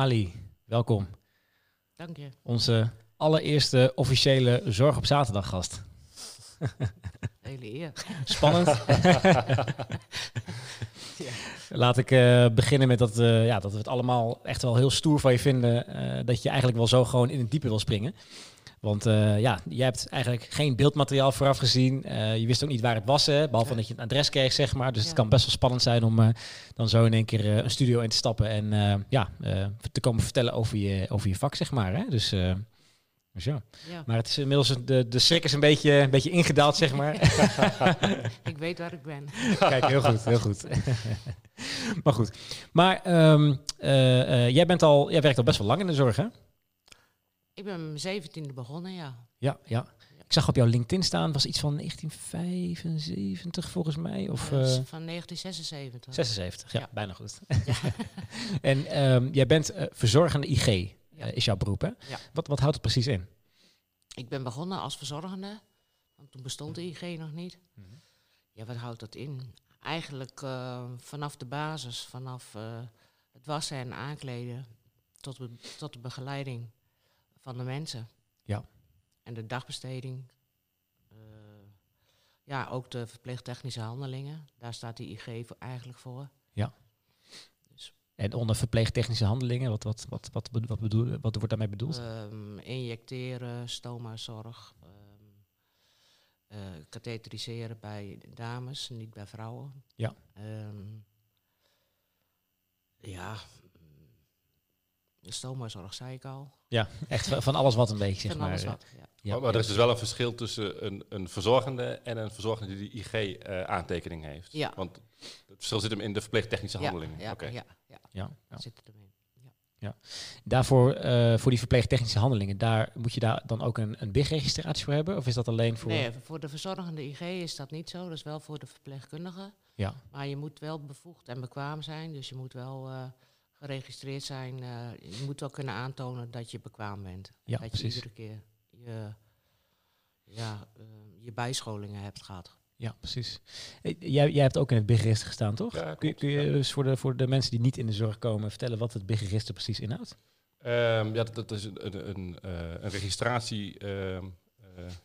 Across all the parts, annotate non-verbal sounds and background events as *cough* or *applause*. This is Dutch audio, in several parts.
Ali, welkom. Dank je. Onze allereerste officiële Zorg op Zaterdag gast. Hele eer. Spannend. *laughs* Laat ik uh, beginnen met dat, uh, ja, dat we het allemaal echt wel heel stoer van je vinden. Uh, dat je eigenlijk wel zo gewoon in het diepe wil springen. Want ja, je hebt eigenlijk geen beeldmateriaal vooraf gezien. je wist ook niet waar het was, hè, behalve ja. dat je het adres kreeg, zeg maar. Dus ja. het kan best wel spannend zijn om dan zo in één keer een studio in te stappen en ja, te komen vertellen over je, over je vak, zeg maar. Hè? Dus dus ja. ja. Maar het is inmiddels de, de schrik is een beetje, een beetje ingedaald, zeg maar. *laughs* ik weet waar ik ben. Kijk, heel goed, heel goed. *laughs* maar goed. Maar um, uh, jij, bent al, jij werkt al best wel lang in de zorg, hè? Ik ben mijn zeventiende begonnen, ja. Ja, ja. Ik zag op jouw LinkedIn staan, was iets van 1975 volgens mij? Of, uh, van 1976. 76, ja, ja. bijna goed. Ja. *laughs* en um, jij bent verzorgende IG ja. is jouw beroep, hè? Ja. Wat, wat houdt het precies in? Ik ben begonnen als verzorgende, want toen bestond de IG nog niet. Mhm. Ja, wat houdt dat in? Eigenlijk vanaf de basis, vanaf het wassen en aankleden tot, tot de begeleiding van de mensen. Ja. En de dagbesteding. Uh, ja, ook de verpleegtechnische handelingen. Daar staat die IG voor, eigenlijk voor. Ja. En onder verpleegtechnische handelingen, wat, wat, wat, wat, wat, bedoel, wat wordt daarmee bedoeld? Um, injecteren, stomazorg, um, uh, katheteriseren bij dames, niet bij vrouwen. Ja. Um, ja, de stomazorg zei ik al. Ja, echt van alles wat een beetje, zeg van maar. alles wat, ja. Ja, maar, maar er is dus wel een verschil tussen een, een verzorgende en een verzorgende die de IG-aantekening uh, heeft. Ja. Want het verschil zit hem in de verpleegtechnische handelingen. Ja, okay. ja, ja. ja, ja. zit het erin. Ja. Ja. Daarvoor, uh, voor die verpleegtechnische handelingen, daar moet je daar dan ook een, een BIG-registratie voor hebben? Of is dat alleen voor... Nee, voor de verzorgende IG is dat niet zo. Dat is wel voor de verpleegkundige. Ja. Maar je moet wel bevoegd en bekwaam zijn. Dus je moet wel... Uh, geregistreerd zijn. Uh, je moet wel kunnen aantonen dat je bekwaam bent. Ja, dat precies. je iedere keer je, ja, uh, je bijscholingen hebt gehad. Ja, precies. Jij, jij hebt ook in het BIG-register gestaan, toch? Ja, kun, je, kun je dus voor de, voor de mensen die niet in de zorg komen vertellen wat het BIG-register precies inhoudt? Um, ja, dat, dat is een, een, een, uh, een registratie um,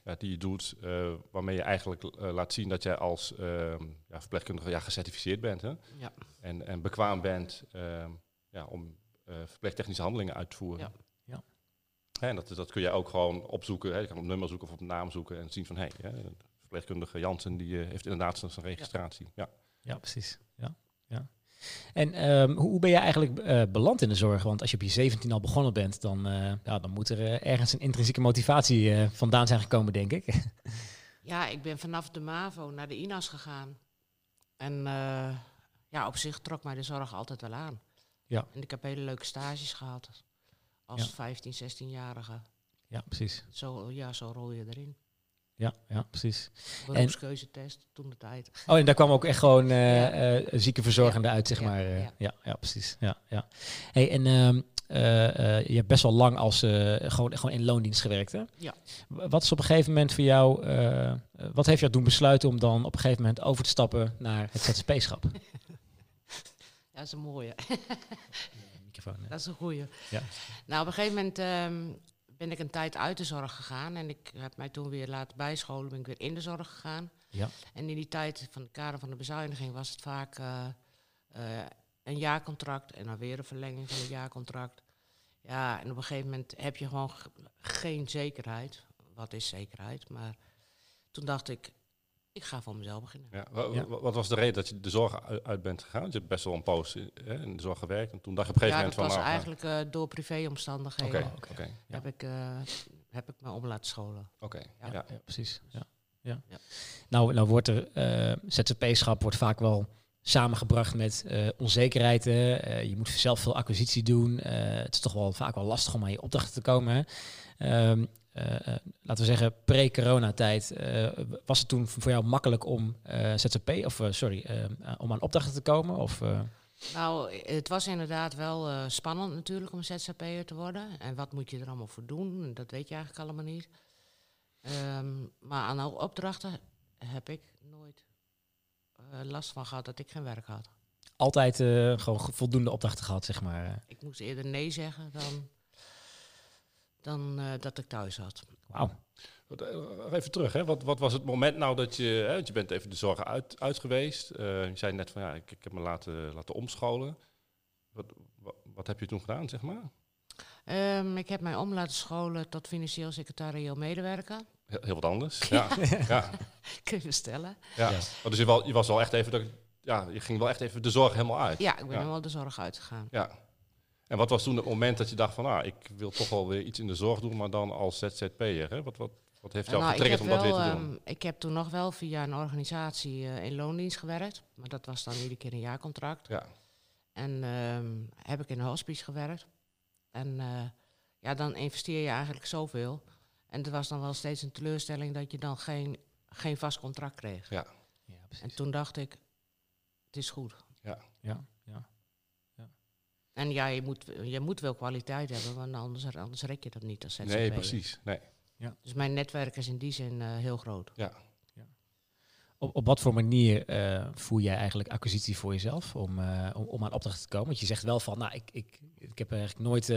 ja, die je doet, waarmee je eigenlijk laat zien dat jij als ja, verpleegkundige ja, gecertificeerd bent. Hè? Ja. En, en bekwaam bent ja, om uh, verpleegtechnische handelingen uit te voeren. Ja. En dat, dat kun je ook gewoon opzoeken. Hè. Je kan op nummer zoeken of op naam zoeken en zien van hé, hey, verpleegkundige Jansen die uh, heeft inderdaad zijn registratie. Ja, ja precies. Ja. Ja. En um, hoe ben je eigenlijk uh, beland in de zorg? Want als je op je 17 al begonnen bent, dan, ja, dan moet er ergens een intrinsieke motivatie vandaan zijn gekomen, denk ik. *laughs* ja, ik ben vanaf de MAVO naar de INAS gegaan. En ja, op zich trok mij de zorg altijd wel aan. Ja. En ik heb hele leuke stages gehad als ja. 15, 16-jarige. Ja, precies. Zo, ja, zo rol je erin. Ja, ja precies. Beroepskeuzetest toen de tijd. Oh, en daar kwam ook echt gewoon uh, ja. uh, ziekenverzorgende ja. uit, zeg maar. Uh, ja. ja. Precies. Ja, ja. Hey, en um, je hebt best wel lang als gewoon, gewoon in loondienst gewerkt, hè? Ja. Wat is op een gegeven moment voor jou, wat heeft jou doen besluiten om dan op een gegeven moment over te stappen naar het ZZP-schap? *laughs* Dat is een mooie. Microfoon, dat is een goeie. Ja. Nou, op een gegeven moment um, ben ik een tijd uit de zorg gegaan. En ik heb mij toen weer laten bijscholen, ben ik weer in de zorg gegaan. Ja. En in die tijd van de kader van de bezuiniging was het vaak uh, uh, een jaarcontract en dan weer een verlenging van het jaarcontract. Ja, en op een gegeven moment heb je gewoon geen zekerheid. Wat is zekerheid? Maar toen dacht ik, ik ga voor mezelf beginnen. Ja, ja. Wat was de reden dat je de zorg uit bent gegaan? Want je hebt best wel een poos in de zorg gewerkt. En toen dacht je op een gegeven ja, moment van... dat was eigenlijk uh, door privéomstandigheden. Oké, okay, okay, ja. heb, ik, uh, heb ik me om laten scholen. Oké, ja. ja. precies. Ja. Ja. Nou, nou wordt er... Uh, ZZP-schap wordt vaak wel samengebracht met uh, je moet zelf veel acquisitie doen. Uh, het is toch wel vaak wel lastig om aan je opdrachten te komen. Um, laten we zeggen, pre-coronatijd. was het toen voor jou makkelijk om ZZP of sorry, om aan opdrachten te komen? Of, nou, het was inderdaad wel spannend natuurlijk om ZZP'er te worden. En wat moet je er allemaal voor doen? Dat weet je eigenlijk allemaal niet. Um, maar aan opdrachten heb ik nooit last van gehad dat ik geen werk had. altijd eh, gewoon ge- voldoende opdrachten gehad, zeg maar. eh. Ik moest eerder nee zeggen dan, dan eh, dat ik thuis had. Wauw. Eh, Even terug, hè. Wat, wat was het moment nou dat je, hè, want je bent even de zorg uit, uit geweest. Eh, je zei net van ja, ik, ik heb me laten, laten omscholen. Wat, wat, wat heb je toen gedaan, zeg maar? Ehm, ik heb mij om laten scholen tot financieel secretarieel medewerker. Heel, heel wat anders. Ja, ja, *laughs* Kun je stellen? ja. Dus je, wel, je was wel echt even, dat, ja, je ging wel echt even de zorg helemaal uit. Ja, ik ben Ja. wel de zorg uitgegaan. Ja. En wat was toen het moment dat je dacht van, ah, ik wil toch wel weer iets in de zorg doen, maar dan als ZZP'er? Hè? Wat, wat, wat heeft jou Nou, getriggerd om dat wel, weer te doen? ehm, ik heb toen nog wel via een organisatie eh, in loondienst gewerkt. Maar dat was dan iedere keer een jaarcontract. ja. En ehm, heb ik in een hospice gewerkt. En eh, ja, dan investeer je eigenlijk zoveel. En het was dan wel steeds een teleurstelling dat je dan geen, geen vast contract kreeg. Ja. Ja, En precies. toen dacht ik, het is goed. Ja, ja. En ja, je moet, je moet wel kwaliteit hebben, want anders, anders rek je dat niet als ZZP'er. Nee, precies. Nee. Dus mijn netwerk is in die zin eh, heel groot. Ja. Op, op wat voor manier eh, voer jij eigenlijk acquisitie voor jezelf om, eh, om, om aan opdrachten te komen? Want je zegt wel van, nou, ik, ik, ik heb eigenlijk nooit,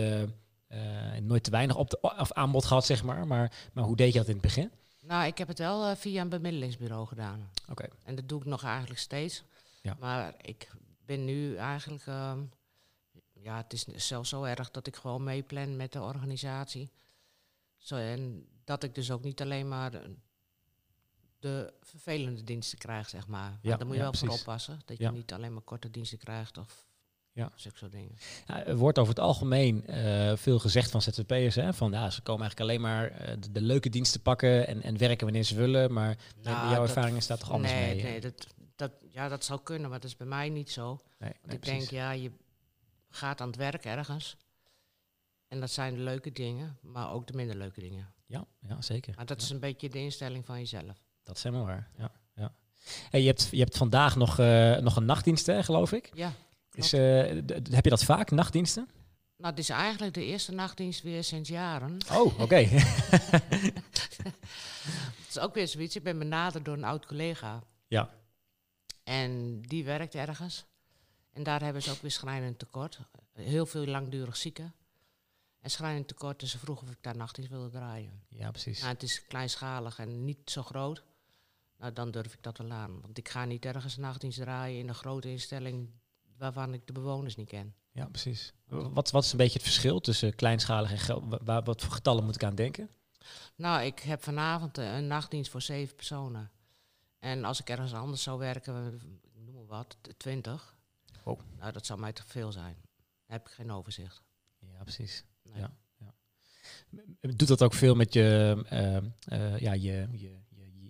nooit te weinig op de, of aanbod gehad, zeg maar. maar. Maar hoe deed je dat in het begin? Nou, ik heb het wel eh, via een bemiddelingsbureau gedaan. Oké. En dat doe ik nog eigenlijk steeds. Ja. Maar ik ben nu eigenlijk... ehm, ja, het is zelfs zo erg dat ik gewoon meeplan met de organisatie. Zo, en dat ik dus ook niet alleen maar de, de vervelende diensten krijg, zeg maar. Maar Ja, daar moet je ja, wel voor oppassen. Dat Ja. je niet alleen maar korte diensten krijgt of Ja. zulke soort dingen. Ja, er wordt over het algemeen eh, veel gezegd van ZZP'ers, hè, van ja, ze komen eigenlijk alleen maar eh, de, de leuke diensten pakken en, en werken wanneer ze willen. Maar Nou, jouw dat- ervaring staat toch anders nee, mee? hè? Nee, dat, dat, ja, dat zou kunnen, maar dat is bij mij niet zo. Nee, Want nee, ik precies. denk, ja, je gaat aan het werk ergens. En dat zijn de leuke dingen, maar ook de minder leuke dingen. Ja, ja, zeker. Maar dat is een beetje de instelling van jezelf. Dat is helemaal waar. Ja, ja. Hey, je, hebt, je hebt vandaag nog, eh, nog een nachtdienst, hè, geloof ik. Ja. Is, eh, heb je dat vaak, nachtdiensten? Nou, het is eigenlijk de eerste nachtdienst weer sinds jaren. Oh, oké. *laughs* *laughs* Het is ook weer zoiets. Ik ben benaderd door een oud collega. ja, En die werkt ergens. En daar hebben ze ook weer schrijnend tekort. Heel veel langdurig zieken. En schrijnend tekort. Dus ze vroegen of ik daar nachtdienst wilde draaien. ja, precies. Nou, het is kleinschalig en niet zo groot. Nou, dan durf ik dat wel aan. Want ik ga niet ergens nachtdienst draaien in een grote instelling waarvan ik de bewoners niet ken. Ja, precies. Wat, wat is een beetje het verschil tussen kleinschalig en Waar, wat voor getallen moet ik aan denken? Nou, ik heb vanavond eh, een nachtdienst voor zeven personen. En als ik ergens anders zou werken, noem maar wat, twintig. Wow. Nou, dat zou mij te veel zijn. Dan heb ik geen overzicht. Ja, precies. Nee. Ja. Doet dat ook veel met je, eh, eh, ja, je, je,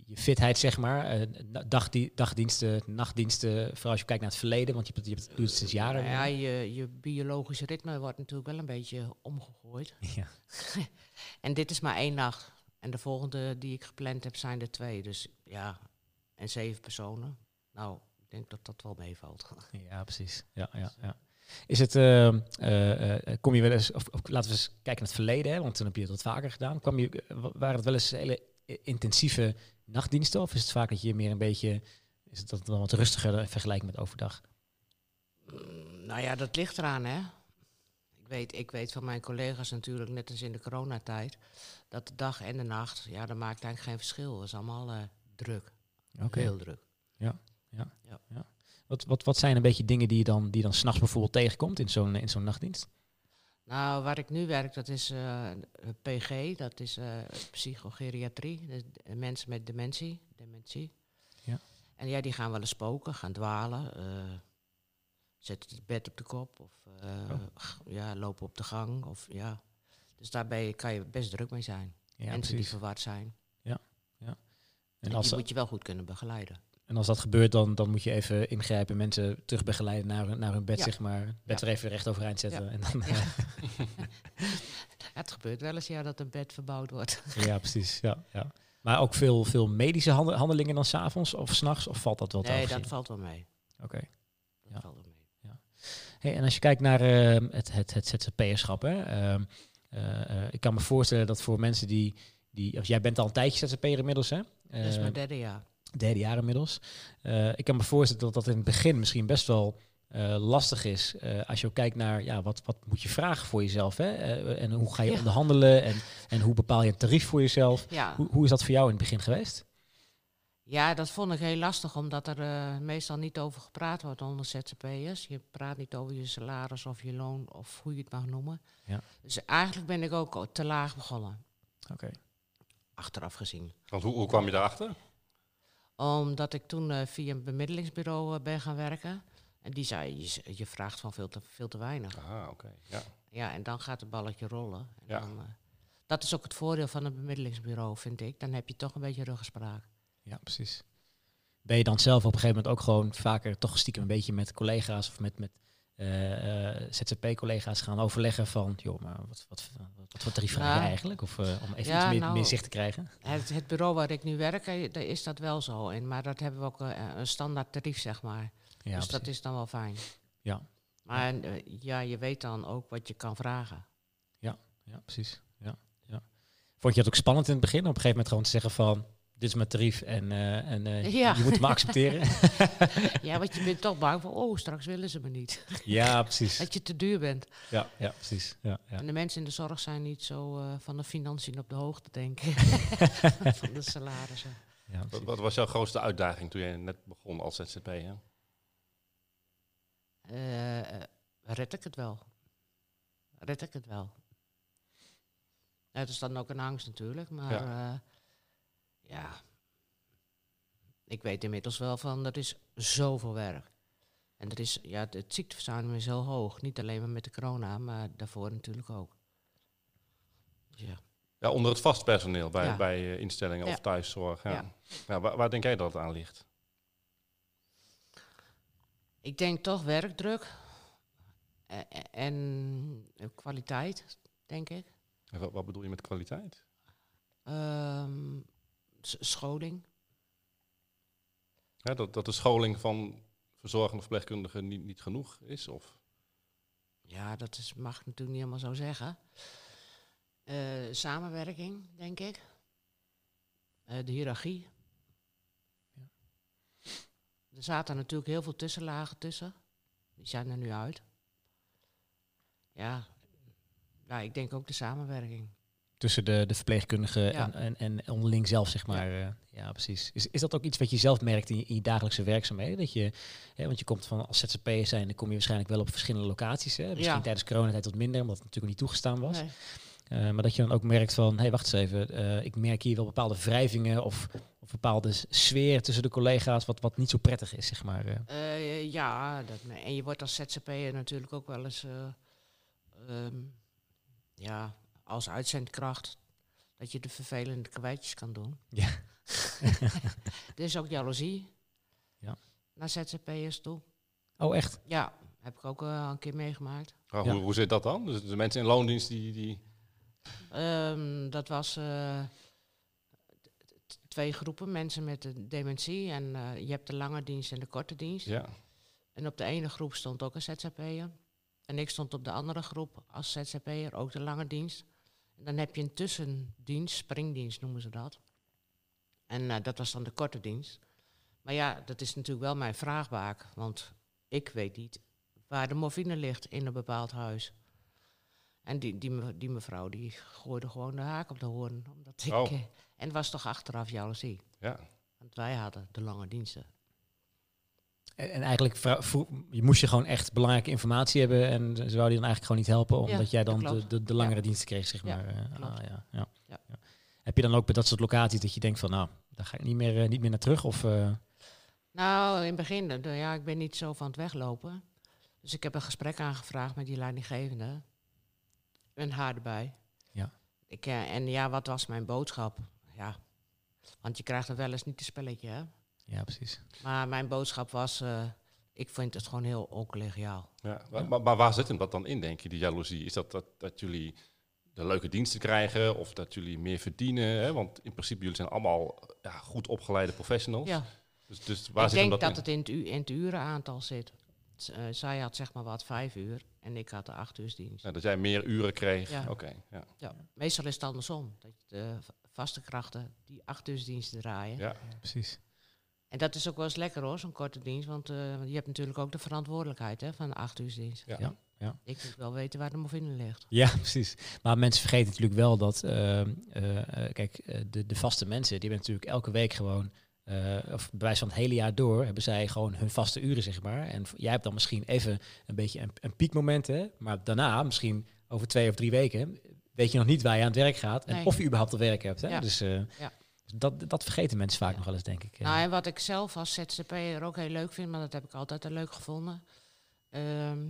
je, fitheid, zeg maar? Eh, dagdie- dagdiensten, nachtdiensten, vooral als je kijkt naar het verleden, want je, hebt het- je het doet het sinds jaren. Nou ja, je, je biologische ritme wordt natuurlijk wel een beetje omgegooid. *laughs* Ja. *laughs* En dit is maar één nacht. En de volgende die ik gepland heb, zijn er twee. Dus ja, en zeven personen. Nou, ik denk dat dat wel meevalt. *laughs* Ja, precies. Ja, ja, ja. Is het, eh, eh, kom je wel eens, of, of laten we eens kijken naar het verleden, hè, want toen heb je dat vaker gedaan. Kwam je, wa- waren het wel eens hele intensieve nachtdiensten, of is het vaak dat je meer een beetje, is het dat dan wat rustiger in vergelijking met overdag? Mm, nou ja, dat ligt eraan, hè. Ik weet, ik weet van mijn collega's natuurlijk, net als in de coronatijd, dat de dag en de nacht, ja, dat maakt eigenlijk geen verschil. Dat is allemaal eh, druk. Heel druk. Wat, wat, wat zijn een beetje dingen die je dan, die je dan s'nachts bijvoorbeeld tegenkomt in zo'n in zo'n nachtdienst? Nou, waar ik nu werk, dat is eh, PG, dat is eh psychogeriatrie. Dus mensen met dementie. dementie. Ja. En ja, die gaan wel eens spoken, gaan dwalen. eh, zetten het bed op de kop of Oh. ja, lopen op de gang. Of, ja. Dus daarbij kan je best druk mee zijn. Ja, mensen die verward zijn. En En als, die moet je wel goed kunnen begeleiden. En als dat gebeurt, dan, dan moet je even ingrijpen, mensen terug begeleiden naar, hun- naar hun bed, Ja. zeg maar. Bed Ja. er even recht overeind zetten. Ja. En dan, Ja. *laughs* het gebeurt wel eens ja, dat een bed verbouwd wordt. *laughs* Ja, precies. Ja, ja. Maar ook veel, veel medische hande- handelingen dan s'avonds of s'nachts? Of valt dat wel te nee, dat valt wel mee. Oké. Dat Ja. valt wel mee. Hey, en als je kijkt naar eh, het, het, het ZZP'erschap, hè, ehm, eh, eh, ik kan me voorstellen dat voor mensen die, die of jij bent al een tijdje ZZP'er inmiddels, hè? Dat is Eh, mijn derde jaar. Derde jaar inmiddels. Eh, ik kan me voorstellen dat dat in het begin misschien best wel eh, lastig is eh, als je ook kijkt naar ja, wat, wat moet je vragen voor jezelf hè? Eh, en hoe ga je Ja. onderhandelen en, en hoe bepaal je een tarief voor jezelf. Ja. Hoe, hoe is dat voor jou in het begin geweest? ja, dat vond ik heel lastig, omdat er eh, meestal niet over gepraat wordt onder ZZP'ers. Je praat niet over je salaris of je loon of hoe je het mag noemen. Ja. Dus eigenlijk ben ik ook te laag begonnen, Oké. achteraf gezien. Want hoe, hoe kwam je daarachter? Omdat ik toen eh, via een bemiddelingsbureau eh, ben gaan werken. En die zei, je, z- je vraagt van veel te, veel te weinig. Ah, oké. Ja. Ja, en dan gaat het balletje rollen. En Ja. dan, eh, dat is ook het voordeel van een bemiddelingsbureau, vind ik. Dan heb je toch een beetje ruggespraak. Ja, precies. Ben je dan zelf op een gegeven moment ook gewoon vaker toch stiekem een beetje met collega's of met, met ZZP-collega's gaan overleggen van, joh, maar wat, wat, wat, wat voor tarief vraag je Ja. eigenlijk? Of eh, om even Ja, iets meer, nou, meer zicht te krijgen? Het, het bureau waar ik nu werk, eh, daar is dat wel zo. En, maar dat hebben we ook eh, een standaard tarief, zeg maar. Ja, dus dat precies. is dan wel fijn. Ja. Maar eh, ja, je weet dan ook wat je kan vragen. Ja, precies. Ja, ja. Vond je het ook spannend in het begin? Op een gegeven moment gewoon te zeggen van, dit is mijn tarief en, eh, en eh, Ja. je moet me accepteren. *laughs* ja, want je bent toch bang van, oh, straks willen ze me niet. *laughs* ja, precies. dat je te duur bent. Ja, ja precies. Ja, ja. En de mensen in de zorg zijn niet zo eh, van de financiën op de hoogte, denk ik. *laughs* van de salarissen. Ja, Wat, wat was jouw grootste uitdaging toen je net begon als ZZP'er? Red ik het wel? Red ik het wel? Het is dan ook een angst natuurlijk, maar ja. ik weet inmiddels wel van er is zoveel werk. En er is, ja, het, ziekteverzuim is heel hoog. Niet alleen maar met de corona, maar daarvoor natuurlijk ook. Dus ja. Ja, onder het vast personeel bij, Ja. bij eh, instellingen of thuiszorg. Ja. Ja. Ja. waar, waar denk jij dat het aan ligt? Ik denk toch werkdruk eh, eh, en kwaliteit, denk ik. En Wat, wat bedoel je met kwaliteit? Ehm, scholing. Ja, dat, dat de scholing van verzorgende verpleegkundigen niet, niet genoeg is? Of? Ja, dat is, mag ik natuurlijk niet helemaal zo zeggen. Eh, samenwerking, denk ik. Eh, de hiërarchie. Er zaten natuurlijk heel veel tussenlagen tussen. Die zijn er nu uit. Ja, ja ik denk ook de samenwerking. Tussen de, de verpleegkundigen Ja. en, en, en onderling zelf, zeg maar. Ja, ja precies. Is, is dat ook iets wat je zelf merkt in je, in je dagelijkse werkzaamheden? Dat je, hè, want je komt van als ZZP'er zijn, dan kom je waarschijnlijk wel op verschillende locaties. Hè? Misschien Ja. tijdens coronatijd wat minder, omdat het natuurlijk niet toegestaan was. Nee. Eh, maar dat je dan ook merkt van, hé, hey, wacht eens even, eh, ik merk hier wel bepaalde wrijvingen of, of bepaalde sfeer tussen de collega's, wat, wat niet zo prettig is, zeg maar. eh. Eh, ja, dat, en je wordt als ZZP'er natuurlijk ook wel eens, eh, ehm, ja, als uitzendkracht, dat je de vervelende kwijtjes kan doen. Ja. *laughs* er is ook jaloezie Ja. naar ZZP'ers toe. Oh, echt? Ja, heb ik ook eh, een keer meegemaakt. Oh, Ja. hoe, hoe zit dat dan? Dus de mensen in loondienst die... die Ehm, dat was eh, twee groepen mensen met de dementie. En eh, je hebt de lange dienst en de korte dienst. ja. En op de ene groep stond ook een ZZP'er. En ik stond op de andere groep als ZZP'er, ook de lange dienst. En dan heb je een tussendienst, springdienst noemen ze dat. En eh, dat was dan de korte dienst. Maar ja, dat is natuurlijk wel mijn vraagbaak. Want ik weet niet waar de morfine ligt in een bepaald huis. En die, die, die mevrouw die gooide gewoon de haak op de hoorn. Omdat ik, Oh. eh, en was toch achteraf jaloezie. ja. Want wij hadden de lange diensten. En, en eigenlijk, je moest je gewoon echt belangrijke informatie hebben en ze wouden je dan eigenlijk gewoon niet helpen, omdat jij dan de, klopt. de, de langere diensten kreeg, zeg maar. eh. ah, ja, ja. Heb je dan ook bij dat soort locaties dat je denkt van, nou, daar ga ik niet meer, eh, niet meer naar terug? Of, eh, Nou, in het begin, de- ja, ik ben niet zo van het weglopen. Dus ik heb een gesprek aangevraagd met die leidinggevende. Een haar erbij. Ja. Ik, en ja, wat was mijn boodschap? Ja, want je krijgt er wel eens niet een spelletje, hè? Ja, precies. Maar mijn boodschap was, eh, ik vind het gewoon heel oncollegiaal. Ja, maar, maar, maar waar zit hem dat dan in, denk je, die jaloezie? Is dat, dat dat jullie de leuke diensten krijgen of dat jullie meer verdienen? Hè? Want in principe, jullie zijn allemaal ja, goed opgeleide professionals. Ja, Dus, dus waar ik zit denk dat, dat, in? het in het, u- in het urenaantal zit. Eh, zij had zeg maar wat vijf uur en ik had de acht uur dienst. Ja, dat jij meer uren kreeg? Ja. Oké, ja. Ja, meestal is het andersom. Dat je de vaste krachten die acht uur diensten draaien. ja. Ja, precies. En dat is ook wel eens lekker hoor, zo'n korte dienst. Want eh, je hebt natuurlijk ook de verantwoordelijkheid hè, van de acht uur dienst. Ja. Ja, ja. Ik moet wel weten waar de moffine ligt. Ja, *laughs* precies. Maar mensen vergeten natuurlijk wel dat, eh, eh, kijk, de, de vaste mensen, die hebben natuurlijk elke week gewoon, eh, of bij wijze van het hele jaar door, hebben zij gewoon hun vaste uren, zeg maar. En jij hebt dan misschien even een beetje een, een piekmoment, hè, maar daarna, misschien over twee of drie weken, weet je nog niet waar je aan het werk gaat en Nee. of je überhaupt al werk hebt. Hè? Ja. Dus eh, Ja. Dat, dat vergeten mensen vaak Ja. nog wel eens, denk ik. Nou, en wat ik zelf als ZZP'er ook heel leuk vind, maar dat heb ik altijd al leuk gevonden. ehm,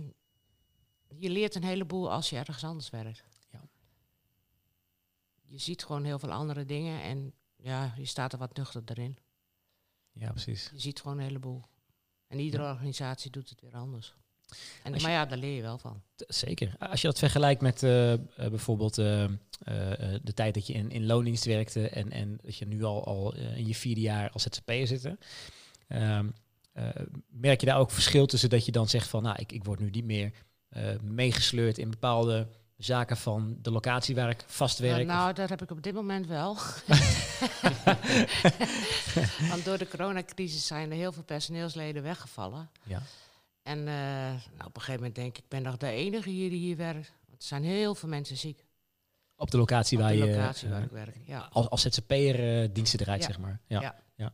je leert een heleboel als je ergens anders werkt. Ja. Je ziet gewoon heel veel andere dingen en ja, je staat er wat nuchterder in. ja, precies. Je ziet gewoon een heleboel. En iedere organisatie doet het weer anders. En, je- maar ja, daar leer je wel van. Zeker. Als je dat vergelijkt met eh, eh, bijvoorbeeld eh, de tijd dat je in, in loondienst werkte en, en dat je nu al, al in je vierde jaar als ZZP'er zit, ehm, eh, merk je daar ook verschil tussen dat je dan zegt van, nou, ik, ik word nu niet meer meegesleurd in bepaalde zaken van de locatie waar ik vast werk? Uh, nou, dat heb ik op dit moment wel. *laughs* *laughs* Want door de coronacrisis zijn er heel veel personeelsleden weggevallen. ja. En eh, nou, op een gegeven moment denk ik, ik ben nog de enige hier die hier werkt. Want er zijn heel veel mensen ziek Op de locatie op waar de je locatie eh, waar ik werk. Ja. als, als ZZP'er eh, diensten draait, Ja. zeg maar. Ja. Ja.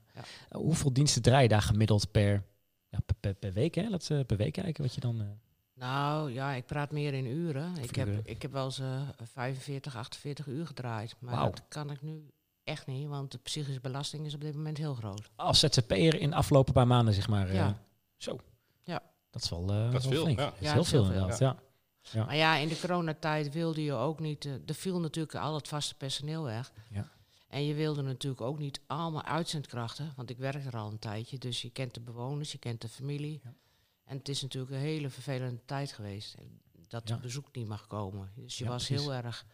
Hoeveel diensten draai je daar gemiddeld per, ja, per, per, week? Hè? Laten we per week kijken wat je dan... Nou ja, ik praat meer in uren. Ik heb, uren. ik heb wel eens eh, 45, 48 uur gedraaid. Maar dat kan ik nu echt niet, want de psychische belasting is op dit moment heel groot. als ZZP'er in de afgelopen paar maanden, zeg maar. Ja. Zo. Dat is wel, eh, Dat is wel veel, flink. ja. Dat is Ja, heel dat veel inderdaad, ja. Ja. Maar ja, in de coronatijd wilde je ook niet... eh, er viel natuurlijk al het vaste personeel weg. Ja. En je wilde natuurlijk ook niet allemaal uitzendkrachten. Want ik werk er al een tijdje. Dus je kent de bewoners, je kent de familie. Ja. En het is natuurlijk een hele vervelende tijd geweest. Dat Ja. het bezoek niet mag komen. Dus je Ja, was precies. heel erg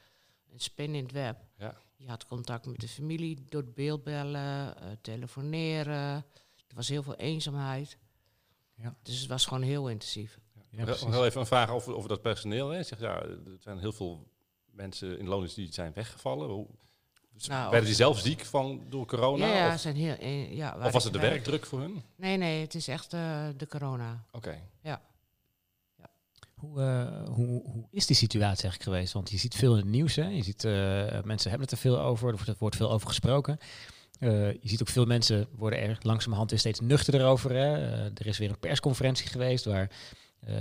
een spin in het web. Ja. Je had contact met de familie door beeldbellen, eh, telefoneren. Er was heel veel eenzaamheid. Ja. Dus het was gewoon heel intensief. Ja, heel even een vraag over, over dat personeel. Hè. Zeg, ja, er zijn heel veel mensen in loondienst die zijn weggevallen. Hoe, dus Nou, werden die zelf ziek van door corona? ja, ja, of, zijn heel, eh, ja, waar of was het de werk- werkdruk voor hun? Nee, nee, het is echt eh, de corona. Oké. Hoe, eh, hoe, hoe is die situatie eigenlijk geweest? Want je ziet veel in het nieuws. Hè? Je ziet, eh, mensen hebben het er veel over. Er wordt, er wordt veel over gesproken. Eh, je ziet ook veel mensen worden er langzamerhand weer steeds nuchterder over. Hè? Eh, er is weer een persconferentie geweest waar eh,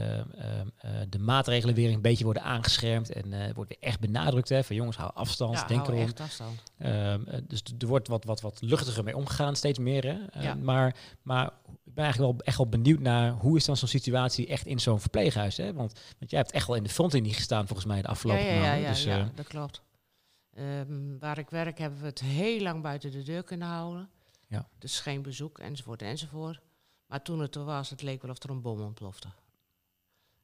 de maatregelen weer een beetje worden aangeschermd. En wordt weer echt benadrukt hè, van jongens, hou afstand, ja, denk hou erom. echt afstand. Ehm, eh, dus er wordt wat, wat, wat luchtiger mee omgegaan, steeds meer. Hè? Ja. maar, maar ik ben eigenlijk wel echt wel benieuwd naar hoe is dan zo'n situatie echt in zo'n verpleeghuis. Hè? Want, want jij hebt echt wel in de frontlinie gestaan volgens mij de afgelopen ja, ja, maanden. ja, dus, ja, dat klopt. Ehm, waar ik werk hebben we het heel lang buiten de deur kunnen houden. Ja. Dus geen bezoek, enzovoort, enzovoort. Maar toen het er was, het leek wel of er een bom ontplofte.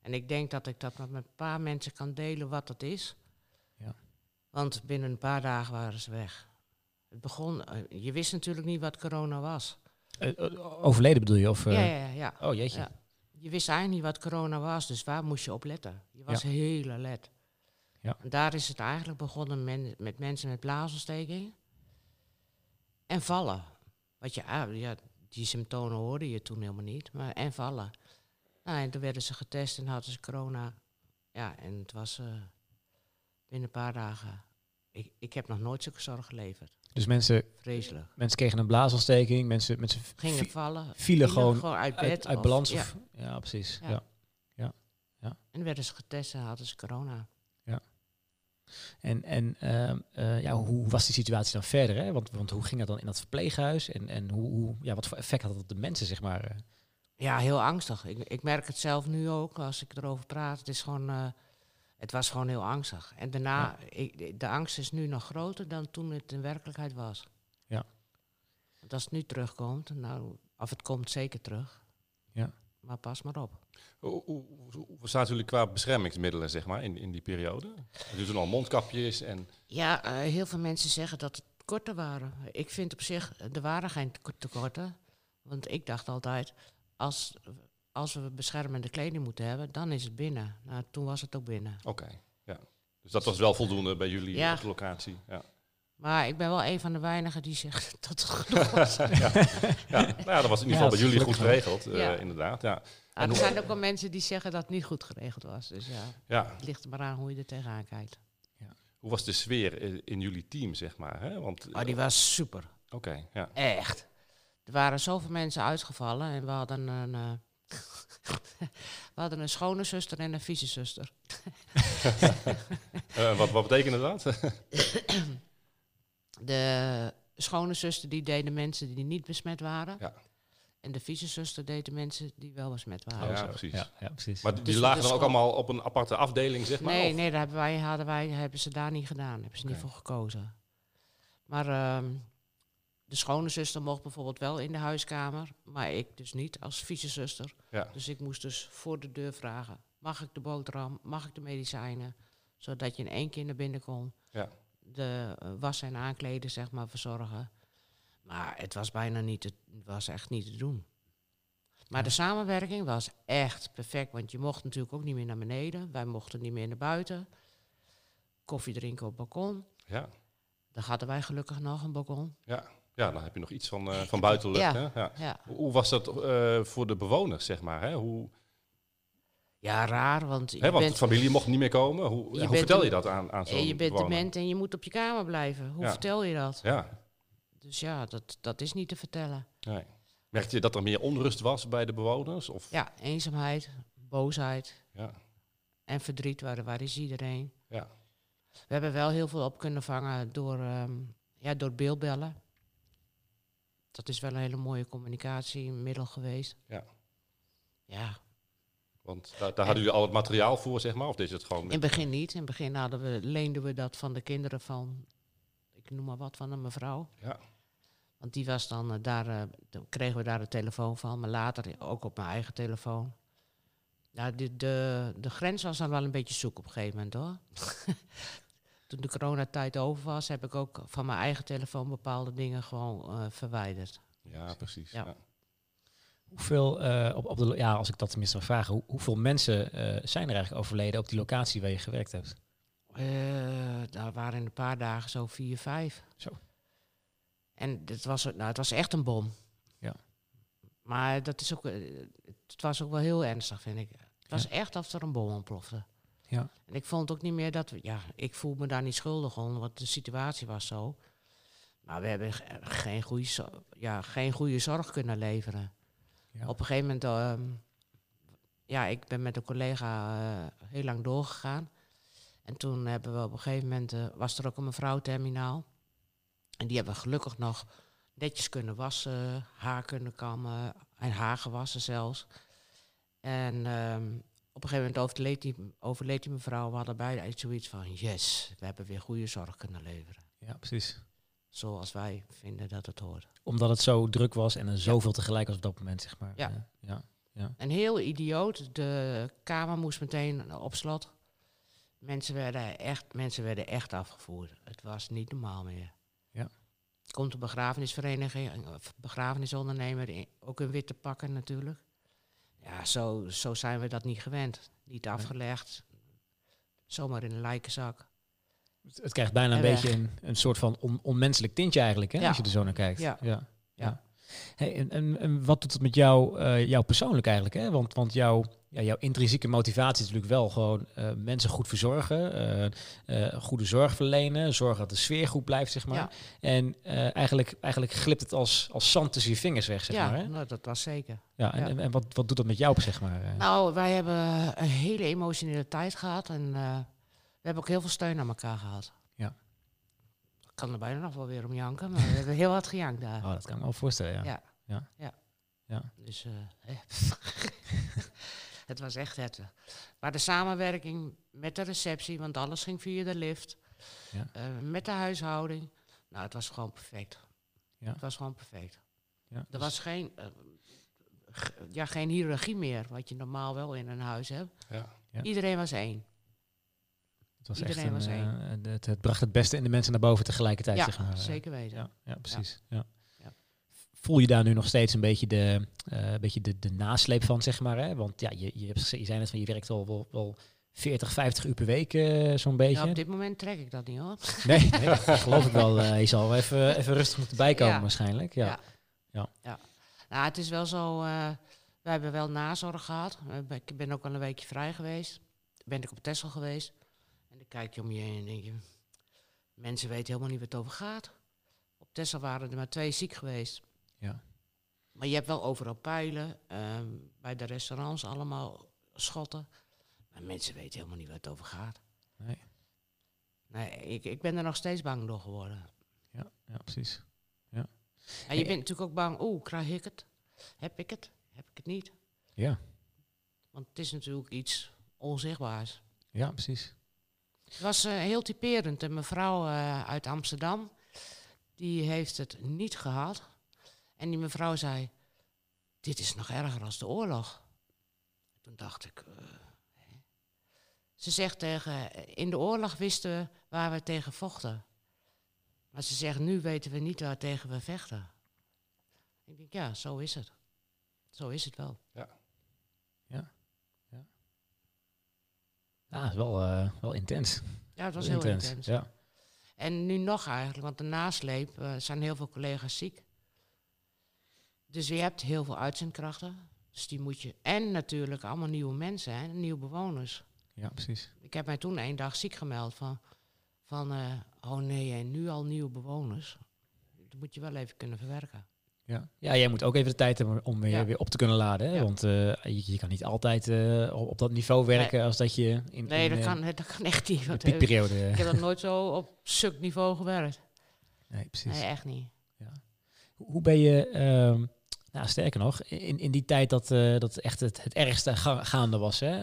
En ik denk dat ik dat met een paar mensen kan delen wat dat is. Ja. Want binnen een paar dagen waren ze weg. Het begon, eh, je wist natuurlijk niet wat corona was. eh, eh, overleden bedoel je? Of, ja, ja, ja, ja. Oh jeetje. Ja. Je wist eigenlijk niet wat corona was, dus waar moest je op letten? Je was heel alert. Ja. En daar is het eigenlijk begonnen men- met mensen met blaasontsteking. En vallen. Wat je, ah, ja, die symptomen hoorde je toen helemaal niet, maar en vallen. Nou, en toen werden ze getest en hadden ze corona. Ja, en het was eh, binnen een paar dagen. Ik, ik heb nog nooit zulke zorg geleverd. Dus mensen, Vreselijk. mensen kregen een blaasontsteking, mensen, mensen Gingen vi- vallen. vielen gewoon uit bed. uit, uit balans. ja. Of, ja, precies. Ja. Ja. En werden ze getest en hadden ze corona. En, en ehm, eh, ja, hoe was die situatie dan verder? Hè? Want, want hoe ging dat dan in dat verpleeghuis? En, en hoe, hoe, ja, wat voor effect had dat op de mensen, zeg maar? eh? Ja, heel angstig. Ik, ik merk het zelf nu ook als ik erover praat. Het, is gewoon, eh, het was gewoon heel angstig. En daarna, ik, de angst is nu nog groter dan toen het in werkelijkheid was. Ja. Want als het nu terugkomt, nou, of het komt zeker terug. Ja. Maar pas maar op. Hoe, hoe, staat jullie qua beschermingsmiddelen zeg maar, in, in die periode? Er doen al mondkapjes en... Ja, eh, heel veel mensen zeggen dat het tekorten waren. Ik vind op zich, er waren geen teko- tekorten. Want ik dacht altijd, als, als we beschermende kleding moeten hebben, dan is het binnen. Nou, toen was het ook binnen. Oké, ja. Dus dat was wel voldoende bij jullie Ja. op de locatie. Ja. Maar ik ben wel een van de weinigen die zegt *laughs* dat het *laughs* genoeg was. ja. ja. Nou ja, dat was in ieder geval dat bij jullie goed geregeld, eh, inderdaad. Ja. Ah, er zijn ook wel mensen die zeggen dat het niet goed geregeld was. Dus ja, Ja. het ligt er maar aan hoe je er tegenaan kijkt. Hoe was de sfeer in, in jullie team, zeg maar? Hè? Want, Oh, die was super. Oké, ja. Echt. Er waren zoveel mensen uitgevallen en we hadden een, eh, *laughs* we hadden een schone zuster en een vieze zuster. Eh, wat, wat betekende dat? *coughs* De schone zuster die deed de mensen die niet besmet waren. Ja. En de vieze zuster deed de mensen die wel besmet waren. ja, zo. precies. Ja, ja, precies. Maar die Dus lagen dan ook allemaal op een aparte afdeling, zeg maar? nee, of? nee, daar hebben, wij, hadden wij, hebben ze daar niet gedaan. Hebben ze niet voor gekozen. Maar ehm, de schone zuster mocht bijvoorbeeld wel in de huiskamer. Maar ik dus niet als vieze zuster. Ja. Dus ik moest dus voor de deur vragen. Mag ik de boterham? Mag ik de medicijnen? Zodat je in één keer naar binnen kon. Ja. De eh, wassen en aankleden, zeg maar, verzorgen. Maar het was bijna niet, te, het was echt niet te doen. Maar de samenwerking was echt perfect. Want je mocht natuurlijk ook niet meer naar beneden. Wij mochten niet meer naar buiten. Koffie drinken op het balkon. Ja. Daar hadden wij gelukkig nog een balkon. Ja. ja, dan heb je nog iets van, eh, van buitenlucht. Ja. Hè? Ja. Hoe was dat eh, voor de bewoners, zeg maar? Hè? Hoe, ja raar, want je want bent de familie mocht niet meer komen. Hoe, Je vertel je dat aan, aan zo'n En je bent bewoner? dement en je moet op je kamer blijven. Hoe Ja. vertel je dat? Ja, Dus ja, dat, dat is niet te vertellen. nee. Merkte je dat er meer onrust was bij de bewoners? Of? Ja, eenzaamheid, boosheid Ja. en verdriet, waar, waar is iedereen? Ja. We hebben wel heel veel op kunnen vangen door, ehm, ja, door beeldbellen. Dat is wel een hele mooie communicatiemiddel geweest. Ja. Ja, Want daar, daar hadden jullie al het materiaal voor, zeg maar? Of je het gewoon in het begin niet. In het begin hadden we, leenden we dat van de kinderen van, ik noem maar wat, van een mevrouw. Ja. Want die was dan eh, daar, eh, kregen we daar de telefoon van, maar later ook op mijn eigen telefoon. Ja, de, de, de grens was dan wel een beetje zoek op een gegeven moment hoor. *laughs* Toen de coronatijd over was, heb ik ook van mijn eigen telefoon bepaalde dingen gewoon eh, verwijderd. Ja, precies. Ja. Ja. Hoeveel, eh, op, op de, ja, als ik dat tenminste mag vragen, hoe, hoeveel mensen eh, zijn er eigenlijk overleden op die locatie waar je gewerkt hebt? Eh, daar waren in een paar dagen zo vier, vijf. Zo. En het was, nou, het was echt een bom. Ja. Maar dat is ook, het was ook wel heel ernstig, vind ik. Het was echt alsof er een bom ontplofte. Ja. En ik vond ook niet meer dat we, ja, ik voel me daar niet schuldig om, want de situatie was zo. Maar we hebben ge- geen goede, ja, geen goede zorg kunnen leveren. Op een gegeven moment, ehm, ja, ik ben met een collega eh, heel lang doorgegaan. En toen hebben we op een gegeven moment, eh, was er ook een mevrouw terminaal. En die hebben we gelukkig nog netjes kunnen wassen, haar kunnen kammen en haar gewassen zelfs. En ehm, op een gegeven moment overleed die, overleed mevrouw. We hadden beide zoiets van, yes, we hebben weer goede zorg kunnen leveren. Ja, precies. Zoals wij vinden dat het hoort. Omdat het zo druk was en er zoveel tegelijk was op dat moment, zeg maar. Ja. Eh, ja. En heel idioot, de kamer moest meteen op slot. Mensen werden echt, mensen werden echt afgevoerd. Het was niet normaal meer. Ja. Komt een begrafenisvereniging, begrafenisondernemer, in- ook in witte pakken natuurlijk. Ja, zo, zo zijn we dat niet gewend. Niet afgelegd, zomaar in een lijkenzak. Het, krijgt bijna een En beetje een, een soort van on- onmenselijk tintje eigenlijk, hè, Ja. als je er zo naar kijkt. Ja. ja. Ja. Hey, en, en, en wat doet het met jou, eh, jou persoonlijk eigenlijk? Hè? Want, want jouw, ja, jouw intrinsieke motivatie is natuurlijk wel gewoon eh, mensen goed verzorgen, eh, goede zorg verlenen, zorgen dat de sfeer goed blijft, zeg maar. En eigenlijk, eigenlijk glipt het als, als zand tussen je vingers weg, zeg maar. Hè? nou, dat was zeker. Ja, en, en, en wat, wat doet dat met jou, zeg maar? Nou, wij hebben een hele emotionele tijd gehad en hebben ook heel veel steun aan elkaar gehad. Ja. Ik kan er bijna nog wel weer om janken, maar we hebben heel hard gejankt daar. oh, dat kan ik me wel voorstellen, ja. Ja. Ja. Ja. Ja. Dus eh, hè. *laughs* het was echt het. Maar de samenwerking met de receptie, want alles ging via de lift, Ja. eh, met de huishouding. Nou, het was gewoon perfect. Ja. Het was gewoon perfect. Ja, Er dus- was geen, eh, ja, geen hiërarchie meer, wat je normaal wel in een huis hebt. Ja. Ja. Iedereen was één. Het, was iedereen echt was een, eh, het, het bracht het beste in de mensen naar boven tegelijkertijd, Ja, zeg maar. zeker weten. Ja, ja precies. Ja. Ja. Voel je daar nu nog steeds een beetje de, eh, een beetje de, de nasleep van, zeg maar? Hè? Want ja, je, je, hebt, je zei net van je werkt al wel, wel 40, 50 uur per week, eh, zo'n beetje. Ja, op dit moment trek ik dat niet hoor. Nee, nee, *laughs* dat geloof ik wel. Je zal wel even, even rustig moeten bijkomen Ja. waarschijnlijk. Ja. Ja. Nou, het is wel zo, we hebben wel nazorg gehad. Eh, Ik ben ook al een weekje vrij geweest. Ben ik op Texel geweest. Dan kijk je om je heen en denk je, mensen weten helemaal niet wat het over gaat. Op Texel waren er maar twee ziek geweest. Ja. Maar je hebt wel overal pijlen. ehm, bij de restaurants allemaal schotten. Maar mensen weten helemaal niet waar het over gaat. Nee. Nee, ik, ik ben er nog steeds bang door geworden. Ja, ja, precies. En je bent natuurlijk ook bang, oeh, krijg ik het? Heb ik het? Heb ik het niet? Ja, Want het is natuurlijk iets onzichtbaars. ja precies. Het was eh, heel typerend. Een mevrouw eh, uit Amsterdam, die heeft het niet gehad. En die mevrouw zei, dit is nog erger dan de oorlog. Toen dacht ik, eh, ze zegt tegen, in de oorlog wisten we waar we tegen vochten. Maar ze zegt, nu weten we niet waar tegen we vechten. Ik denk, ja, zo is het. Zo is het wel. Ja, wel, eh, wel intens. Ja, het was heel intens. Ja. En nu nog eigenlijk, want de nasleep eh, zijn heel veel collega's ziek. Dus je hebt heel veel uitzendkrachten. Dus die moet je. En natuurlijk allemaal nieuwe mensen, hè, nieuwe bewoners. ja, precies. Ik heb mij toen één dag ziek gemeld van, van eh, oh nee, en nu al nieuwe bewoners. Dat moet je wel even kunnen verwerken. Ja. ja, jij moet ook even de tijd hebben om weer, Ja. weer op te kunnen laden. Hè? Ja. Want eh, je, je kan niet altijd eh, op, op dat niveau werken als dat je in, Nee, in, dat eh, kan, dat kan echt niet. de want, piekperiode... ik heb *laughs* dat nooit zo op suk niveau gewerkt. Nee, precies. Nee, echt niet. Hoe hoe ben je, ehm, nou sterker nog, in, in die tijd dat, eh, dat echt het, het ergste ga- gaande was, hè?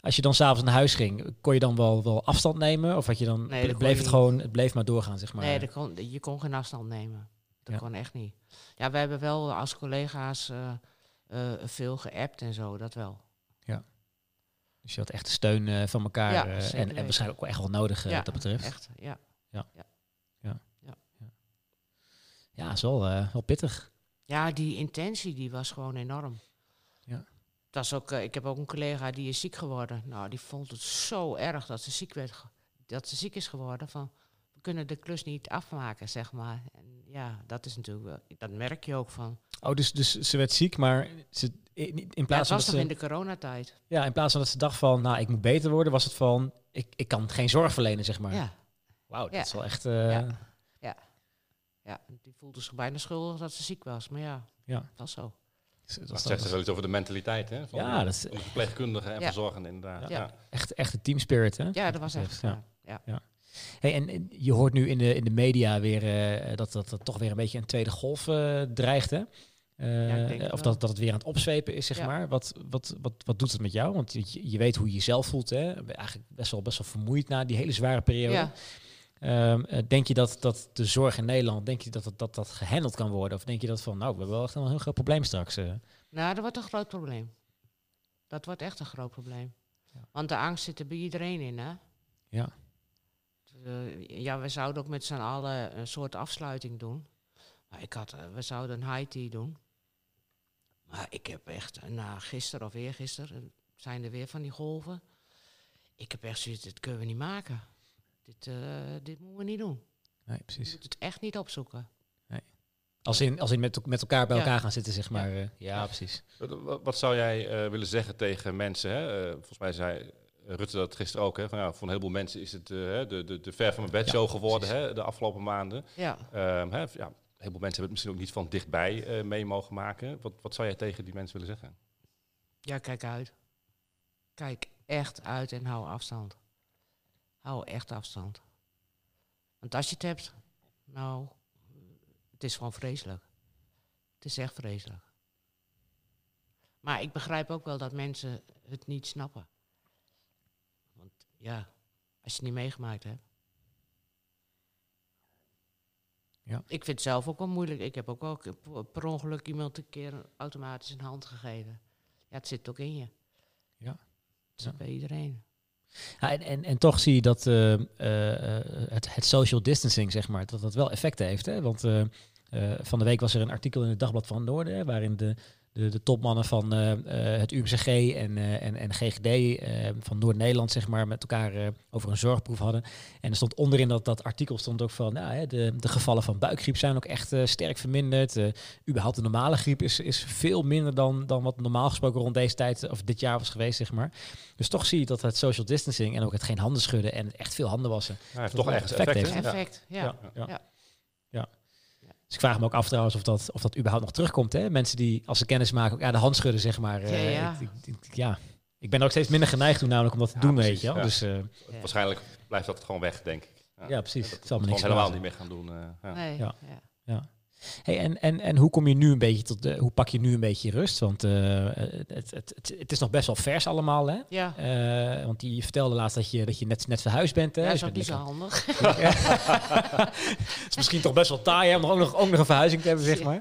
als je dan s'avonds naar huis ging, kon je dan wel, wel afstand nemen? Of had je dan, Nee, bleef het niet. gewoon, het bleef maar doorgaan, zeg maar? Nee, dat kon, je kon geen afstand nemen. Dat Ja. kon echt niet. Ja, we hebben wel als collega's eh, eh, veel geappt en zo, dat wel. Dus je had echt de steun eh, van elkaar Ja, en, en waarschijnlijk ook echt wel nodig Ja, wat dat betreft. Echt, ja. Ja, is wel, wel pittig. Ja, die intentie die was gewoon enorm. Ja. Dat is ook, ik heb ook een collega die is ziek geworden. Nou, die vond het zo erg dat ze ziek, werd, dat ze ziek is geworden. Van, kunnen de klus niet afmaken, zeg maar. En ja, dat is natuurlijk wel, dat merk je ook van. Oh, dus, dus ze werd ziek, maar ze, in, Ja, plaats van was dat nog ze, in de coronatijd. ja, in plaats van dat ze dacht van, nou, ik moet beter worden, was het van, ik, ik kan geen zorg verlenen, zeg maar. Ja. Wauw, dat Ja. is wel echt... eh, Ja. ja, die voelde zich bijna schuldig dat ze ziek was. Maar ja, Ja. dat was zo. dat is Dat toch zegt er wel iets over de mentaliteit hè, van, Ja, dat is- verpleegkundigen en Ja. verzorgenden inderdaad. Ja. Ja. echt, echt een team spirit, hè? Ja, dat was echt. ja. Ja. Hey, en je hoort nu in de, in de media weer eh, dat, dat er toch weer een beetje een tweede golf eh, dreigt, hè? Ja, of dat, dat het weer aan het opzwepen is, zeg Ja. maar. Wat, wat, wat, wat doet het met jou? Want je, je weet hoe je jezelf voelt, hè? Ben Eigenlijk best wel, best wel vermoeid na die hele zware periode. Ja. Ehm, eh, denk je dat, dat de zorg in Nederland, denk je dat dat, dat dat gehandeld kan worden? Of denk je dat van, nou, we hebben wel echt een heel groot probleem straks? eh? Nou, dat wordt een groot probleem. Dat wordt echt een groot probleem. Ja. Want de angst zit er bij iedereen in, hè? Ja. Eh, ja, we zouden ook met z'n allen een soort afsluiting doen. Maar ik had, eh, we zouden een high tea doen. Maar ik heb echt, eh, na gisteren of eergisteren, zijn er weer van die golven. Ik heb echt zoiets, dit kunnen we niet maken. Dit, eh, dit moeten we niet doen. Nee, Je precies. moet het echt niet opzoeken. Als in, als in met, met elkaar bij Ja. elkaar gaan zitten, zeg maar. eh, ja, precies. Wat, wat- wat zou jij eh, willen zeggen tegen mensen? Hè? Eh, volgens mij zei Rutte dat gisteren ook. Hè? Van, ja, voor een heleboel mensen is het eh, de, de, de ver van mijn bed show geworden hè, de afgelopen maanden. Ja, Ehm, hè, ja, een heleboel mensen hebben het misschien ook niet van dichtbij eh, mee mogen maken. Wat, wat zou jij tegen die mensen willen zeggen? ja, kijk uit. Kijk echt uit en hou afstand. Hou echt afstand. Want als je het hebt, nou, het is gewoon vreselijk. Het is echt vreselijk. Maar ik begrijp ook wel dat mensen het niet snappen. Ja, als je het niet meegemaakt hebt. Ja. Ik vind het zelf ook wel moeilijk. Ik heb ook wel per ongeluk iemand een keer automatisch een hand gegeven. Ja, het zit ook in je. Ja. Het zit Ja. bij iedereen. Ja, en, en, en toch zie je dat eh, eh, het, het social distancing, zeg maar, dat dat wel effecten heeft. Hè? Want eh, van de week was er een artikel in het Dagblad van Noorden, hè, waarin de, de, de topmannen van eh, eh, het UMCG en, eh, en, en GGD eh, van Noord-Nederland, zeg maar, met elkaar eh, over een zorgproef hadden. En er stond onderin dat, dat artikel stond ook van, nou, hè, de, de gevallen van buikgriep zijn ook echt eh, sterk verminderd. Eh überhaupt de normale griep is, is veel minder dan, dan wat normaal gesproken rond deze tijd of dit jaar was geweest, zeg maar. Dus toch zie je dat het social distancing en ook het geen handen schudden en echt veel handen wassen. Heeft toch echt effect effect, heeft. Effect, ja. ja. Ja. Ja. Dus ik vraag me ook af trouwens of dat, of dat überhaupt nog terugkomt. Hè? Mensen die als ze kennis maken, ook ja, de hand schudden, zeg maar. Ja, Eh, ja. Ik, ik- ik- ja. ik ben er ook steeds minder geneigd toe namelijk om dat te Ja, doen, precies, weet je ja. Dus eh, Ja. Waarschijnlijk blijft dat gewoon weg, denk ik. ja, precies. Dat Het zal me niks helemaal niet meer gaan doen. eh, ja. Nee, Ja. ja. Hey, en, en, en hoe kom je nu een beetje tot de, hoe pak je nu een beetje rust? Want eh, het, het, het, het is nog best wel vers allemaal, hè? Ja, Eh, want je vertelde laatst dat je, dat je net, net verhuisd bent. Hè? ja, Dus is ook je niet zo handig. *laughs* Het is misschien toch best wel taai hè, om ook nog, ook nog een verhuizing te hebben, zeg maar.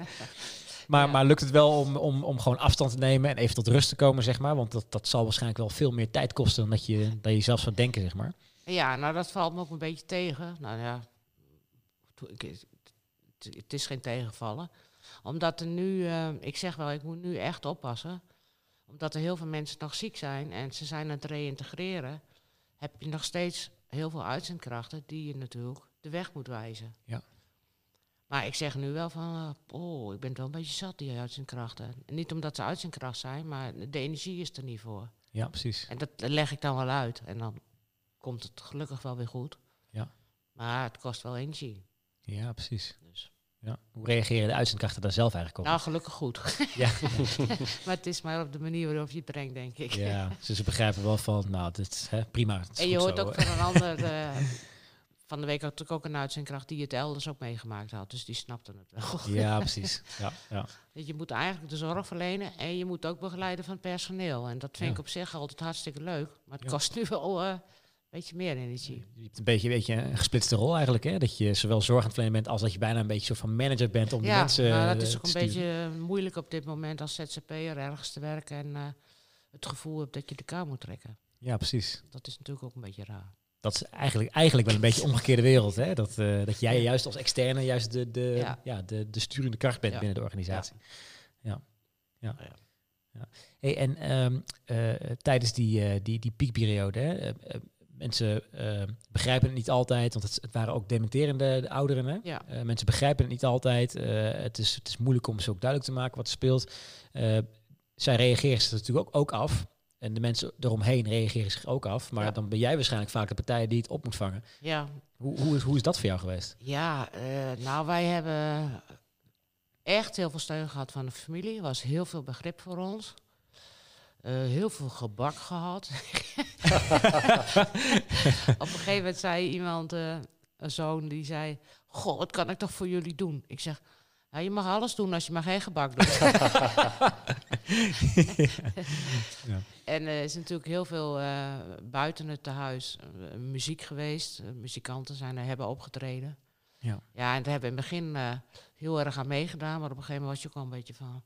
Maar, Ja. maar lukt het wel om, om, om gewoon afstand te nemen en even tot rust te komen, zeg maar? Want dat, dat zal waarschijnlijk wel veel meer tijd kosten dan dat je, dat je zelf zou denken, zeg maar. Ja, nou dat valt me ook een beetje tegen. Nou ja, ik- het- is geen tegenvallen. Omdat er nu, eh, ik zeg wel, ik moet nu echt oppassen. Omdat er heel veel mensen nog ziek zijn en ze zijn aan het reïntegreren. Heb je nog steeds heel veel uitzendkrachten die je natuurlijk de weg moet wijzen. Ja. Maar ik zeg nu wel van, oh, ik ben wel een beetje zat, die uitzendkrachten. En niet omdat ze uitzendkracht zijn, maar de energie is er niet voor. Ja, precies. En dat leg ik dan wel uit. En dan komt het gelukkig wel weer goed. Ja. Maar het kost wel energie. Ja, precies. Dus. Ja. Hoe reageren de uitzendkrachten daar zelf eigenlijk op? Nou, gelukkig goed. *laughs* ja. *laughs* maar het is maar op de manier waarop je het brengt, denk ik. ja, dus ze begrijpen wel van, nou, dit, hè, prima. het is En je hoort zo, ook van een *laughs* ander... eh, van de week had ik ook een uitzendkracht die het elders ook meegemaakt had. Dus die snapte het wel. Ja, precies. Ja, ja. Dat je moet eigenlijk de zorg verlenen en je moet ook begeleiden van het personeel. En dat vind Ja. ik op zich altijd hartstikke leuk. Maar het Ja. kost nu wel eh, beetje meer energie. Je hebt een beetje, een beetje een gesplitste rol eigenlijk, hè? Dat je zowel zorg aan het verlenen bent als dat je bijna een beetje soort van manager bent om de ja, mensen nou, dat eh, is ook een sturen. beetje eh, moeilijk op dit moment als ZZP'er ergens te werken en eh, het gevoel hebt dat je de kou moet trekken. Ja, precies. Dat is natuurlijk ook een beetje raar. Dat is eigenlijk, eigenlijk wel een beetje een omgekeerde wereld, hè? Dat, dat jij Ja. juist als externe juist de, de, ja. Ja. de, de sturende kracht bent Ja. binnen de organisatie. Ja. Ja. Ja. ja. Hey, en ehm, eh, tijdens die, die, die piekperiode, hè, mensen eh, begrijpen het niet altijd, want het, het waren ook dementerende de ouderen. Hè? Ja. Eh, mensen begrijpen het niet altijd. Eh, het, is, het is moeilijk om ze ook duidelijk te maken wat er speelt. Zij reageren zich natuurlijk ook, ook af. En de mensen eromheen reageren zich ook af. Maar Ja. dan ben jij waarschijnlijk vaak de partij die het op moet vangen. Ja, Hoe, hoe, is, hoe is dat voor jou geweest? ja nou wij hebben echt heel veel steun gehad van de familie. Er was heel veel begrip voor ons. Eh, heel veel gebak gehad. *laughs* Op een gegeven moment zei iemand, eh, een zoon, die zei... Goh, wat kan ik toch voor jullie doen? Ik zeg, ja, je mag alles doen als je maar geen gebak doet. *laughs* Ja. En er is natuurlijk heel veel eh, buiten het tehuis eh, muziek geweest. Muzikanten zijn er, hebben opgetreden. Ja. Ja, en daar hebben we in het begin heel erg aan meegedaan. Maar op een gegeven moment was je ook wel een beetje van...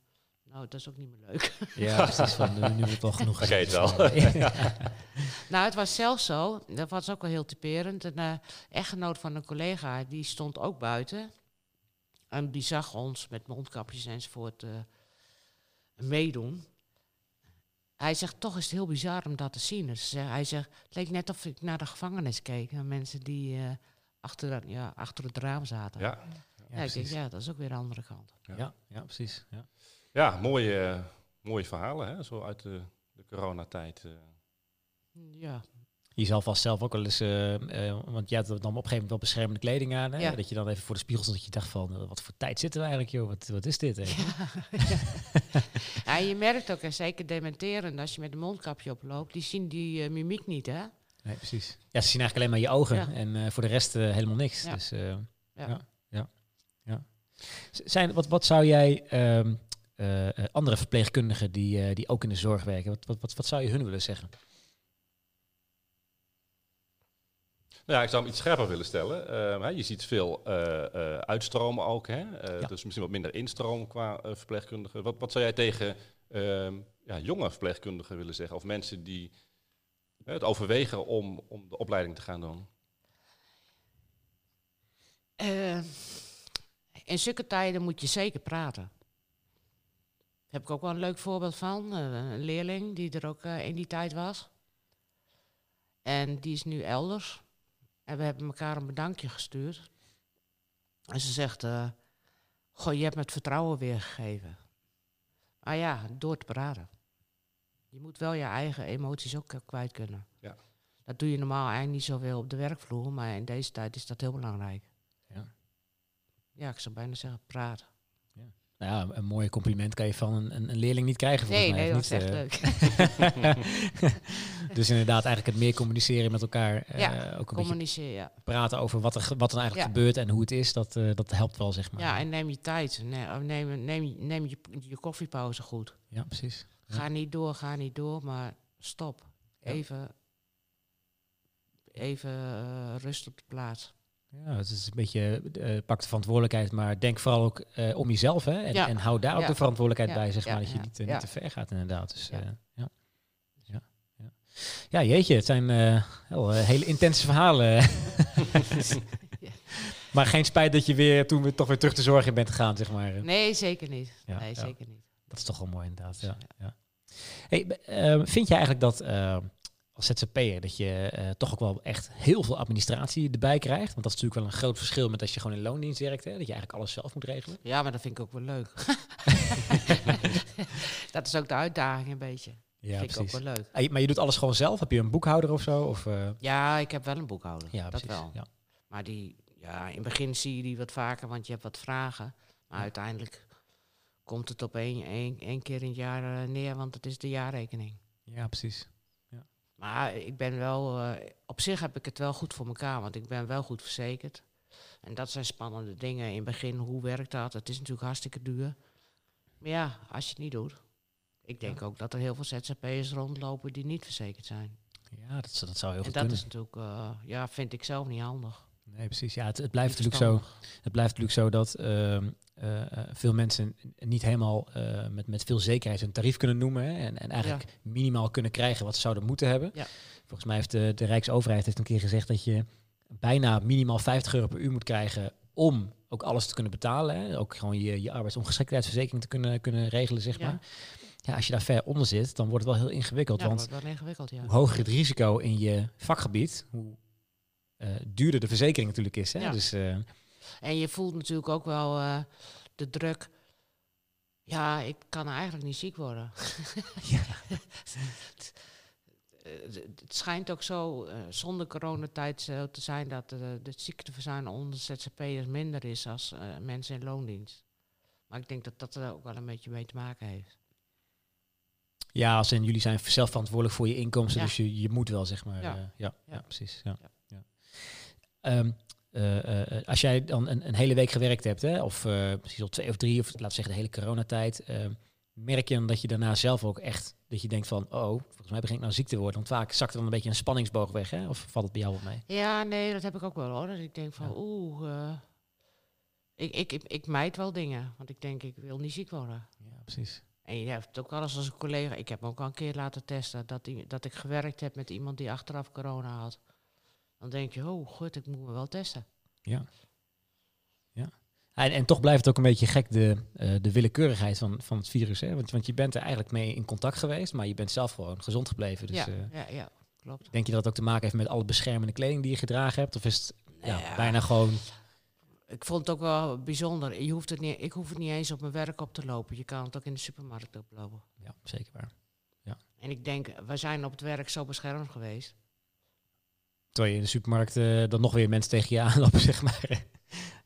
Nou, dat is ook niet meer leuk. Ja, *laughs* precies. Van, nu, nu wordt het wel genoeg. Oké, het wel. Ja. *laughs* nou, het was zelfs zo. Dat was ook wel heel typerend. Een eh, echtgenoot van een collega, die stond ook buiten. En die zag ons met mondkapjes enzovoort eh, meedoen. Hij zegt, toch is het heel bizar om dat te zien. Dus hij zegt, het leek net of ik naar de gevangenis keek. Naar mensen die eh, achter, dat- ja, achter het raam zaten. Ja, Ja, ik denk, precies. ja, dat is ook weer de andere kant. Ja, ja, precies. Ja. Ja mooie, eh, mooie verhalen, hè? zo uit de, de coronatijd. eh. Ja, Je zal vast zelf ook wel eens, eh, want je had dan op een gegeven moment wel beschermende kleding aan. Hè? Ja. Dat je dan even voor de spiegel stond dat je dacht van, wat voor tijd zitten we eigenlijk, joh? Wat, wat is dit? Hè? *laughs* ja, je merkt ook, en zeker dementerend, als je met een mondkapje oploopt, die zien die mimiek niet, hè? Nee, precies. Ja, ze zien eigenlijk alleen maar je ogen Ja. en eh, voor de rest helemaal niks. Ja. Dus, eh, Ja. Ja. ja, Zijn, wat, wat zou jij ehm, eh, eh, andere verpleegkundigen die, eh, die ook in de zorg werken, wat, wat, wat, wat zou je hun willen zeggen? Nou ja, ik zou hem iets scherper willen stellen. Ehm, hè, je ziet veel eh, eh, uitstromen ook. Hè? Eh, Ja. Dus misschien wat minder instroom qua verpleegkundigen. Wat, wat zou jij tegen ehm, ja, jonge verpleegkundigen willen zeggen? Of mensen die het overwegen om, om de opleiding te gaan doen? Eh, in zulke tijden moet je zeker praten. Heb ik ook wel een leuk voorbeeld van. Eh, een leerling die er ook eh, in die tijd was. En die is nu elders. En we hebben elkaar een bedankje gestuurd. En ze zegt, eh, goh, je hebt me het vertrouwen weer gegeven. Maar ja, door te praten. Je moet wel je eigen emoties ook kwijt kunnen. Ja. Dat doe je normaal eigenlijk niet zoveel op de werkvloer, maar in deze tijd is dat heel belangrijk. Ja. Ja, ik zou bijna zeggen praten. Nou ja, een mooi compliment kan je van een, een, leerling niet krijgen volgens Nee, mij. nee, dat is echt eh? leuk. *laughs* dus inderdaad eigenlijk het meer communiceren met elkaar. eh, Ja, ook een beetje ja. praten over wat er, wat er eigenlijk Ja. gebeurt en hoe het is. Dat, eh, dat helpt wel, zeg maar. Ja, en neem je tijd. Ne- Neem, neem, neem je, je koffiepauze goed. Ja, precies. Ga niet door, ga niet door, maar stop. Even, even rust op de plaats. Ja, het is een beetje, eh pak de verantwoordelijkheid, maar denk vooral ook eh, om jezelf. Hè? En, Ja. en hou daar ook Ja. de verantwoordelijkheid bij, zeg maar. Dat je niet, te ver gaat, inderdaad. Dus, Ja. ja. ja. Ja. Ja. ja, jeetje, het zijn hele intense verhalen. *laughs* maar geen spijt dat je weer toen weer toch weer terug de zorg in bent gegaan, zeg maar. Nee, zeker niet. Ja, nee, ja. zeker niet. Dat is toch wel mooi, inderdaad. Ja. Hey, vind je eigenlijk dat als ZZP'er dat je eh, toch ook wel echt heel veel administratie erbij krijgt? Want dat is natuurlijk wel een groot verschil met als je gewoon in loondienst werkt, hè? dat je eigenlijk alles zelf moet regelen. Ja, maar dat vind ik ook wel leuk. *laughs* dat is ook de uitdaging een beetje. Ja, vind ik ook wel leuk. Ah, je- Maar je doet alles gewoon zelf? Heb je een boekhouder of zo? Of, eh, Ja, ik heb wel een boekhouder. ja, dat precies. wel. Ja. Maar die, ja, in het begin zie je die wat vaker, want je hebt wat vragen. Maar Ja. uiteindelijk komt het op één, één, één keer in het jaar eh, neer, want het is de jaarrekening. ja, precies. Maar ik ben wel, eh, op zich heb ik het wel goed voor elkaar, want ik ben wel goed verzekerd. En dat zijn spannende dingen. In het begin, hoe werkt dat? Het is natuurlijk hartstikke duur. Maar ja, als je het niet doet. Ik denk ook dat er heel veel ZZP'ers rondlopen die niet verzekerd zijn. Ja, dat, zou- dat zou heel En goed dat kunnen. is natuurlijk, eh, ja, vind ik zelf niet handig. Nee, precies. Ja, het, het blijft natuurlijk zo. Het blijft natuurlijk zo dat ehm, eh, veel mensen niet helemaal eh, met, met veel zekerheid hun tarief kunnen noemen. Hè, en, en eigenlijk minimaal kunnen krijgen wat ze zouden moeten hebben. Ja. Volgens mij heeft de, de Rijksoverheid heeft een keer gezegd dat je bijna minimaal 50 euro per uur moet krijgen om ook alles te kunnen betalen. Hè. Ook gewoon je, je arbeidsongeschiktheidsverzekering te kunnen, kunnen regelen, zeg Ja. maar. Ja, als je daar ver onder zit, dan wordt het wel heel ingewikkeld. Ja, want wel ingewikkeld, ja. hoe hoger het risico in je vakgebied, hoe duurder de verzekering natuurlijk is. Hè? Ja. Dus eh, En je voelt natuurlijk ook wel eh, de druk. Ja, ik kan eigenlijk niet ziek worden. Ja. *laughs* Eh, het schijnt ook zo, eh, zonder coronatijd zo te zijn, dat eh, de ziekteverzuim onder ZZP'ers minder is als eh, mensen in loondienst. Maar ik denk dat dat er ook wel een beetje mee te maken heeft. Ja, als in jullie zijn zelf verantwoordelijk voor je inkomsten, Ja. dus je, je moet wel, zeg maar. Ja. eh, ja, ja. Ja. precies. Ja. Ehm, eh, eh, als jij dan een, een hele week gewerkt hebt, hè, of eh, misschien al twee of drie, of laten we zeggen de hele coronatijd, ehm, merk je dan dat je daarna zelf ook echt, dat je denkt van, oh, volgens mij begin ik nou ziek te worden. Want vaak zakt er dan een beetje een spanningsboog weg, hè? Of valt het bij jou wat mee? Ja, nee, dat heb ik ook wel hoor. Dat ik denk van, Ja. oeh, eh, ik, ik, ik, ik mijd wel dingen. Want ik denk, ik wil niet ziek worden. Ja, precies. En je hebt ook wel eens als een collega. Ik heb me ook al een keer laten testen dat, dat ik gewerkt heb met iemand die achteraf corona had. Dan denk je, oh goed, ik moet me wel testen. Ja. ja. En, en toch blijft het ook een beetje gek, de, eh, de willekeurigheid van, van het virus. Hè? Want, want je bent er eigenlijk mee in contact geweest, maar je bent zelf gewoon gezond gebleven. Dus ja, eh, ja, ja, klopt. denk je dat het ook te maken heeft met alle beschermende kleding die je gedragen hebt? Of is het ja, Ja. bijna gewoon... Ik vond het ook wel bijzonder. Je hoeft het niet, ik hoef het niet eens op mijn werk op te lopen. Je kan het ook in de supermarkt oplopen. Ja, zeker waar. En ik denk, we zijn op het werk zo beschermd geweest. Terwijl je in de supermarkt eh, dan nog weer mensen tegen je *laughs* aanlopen, zeg maar.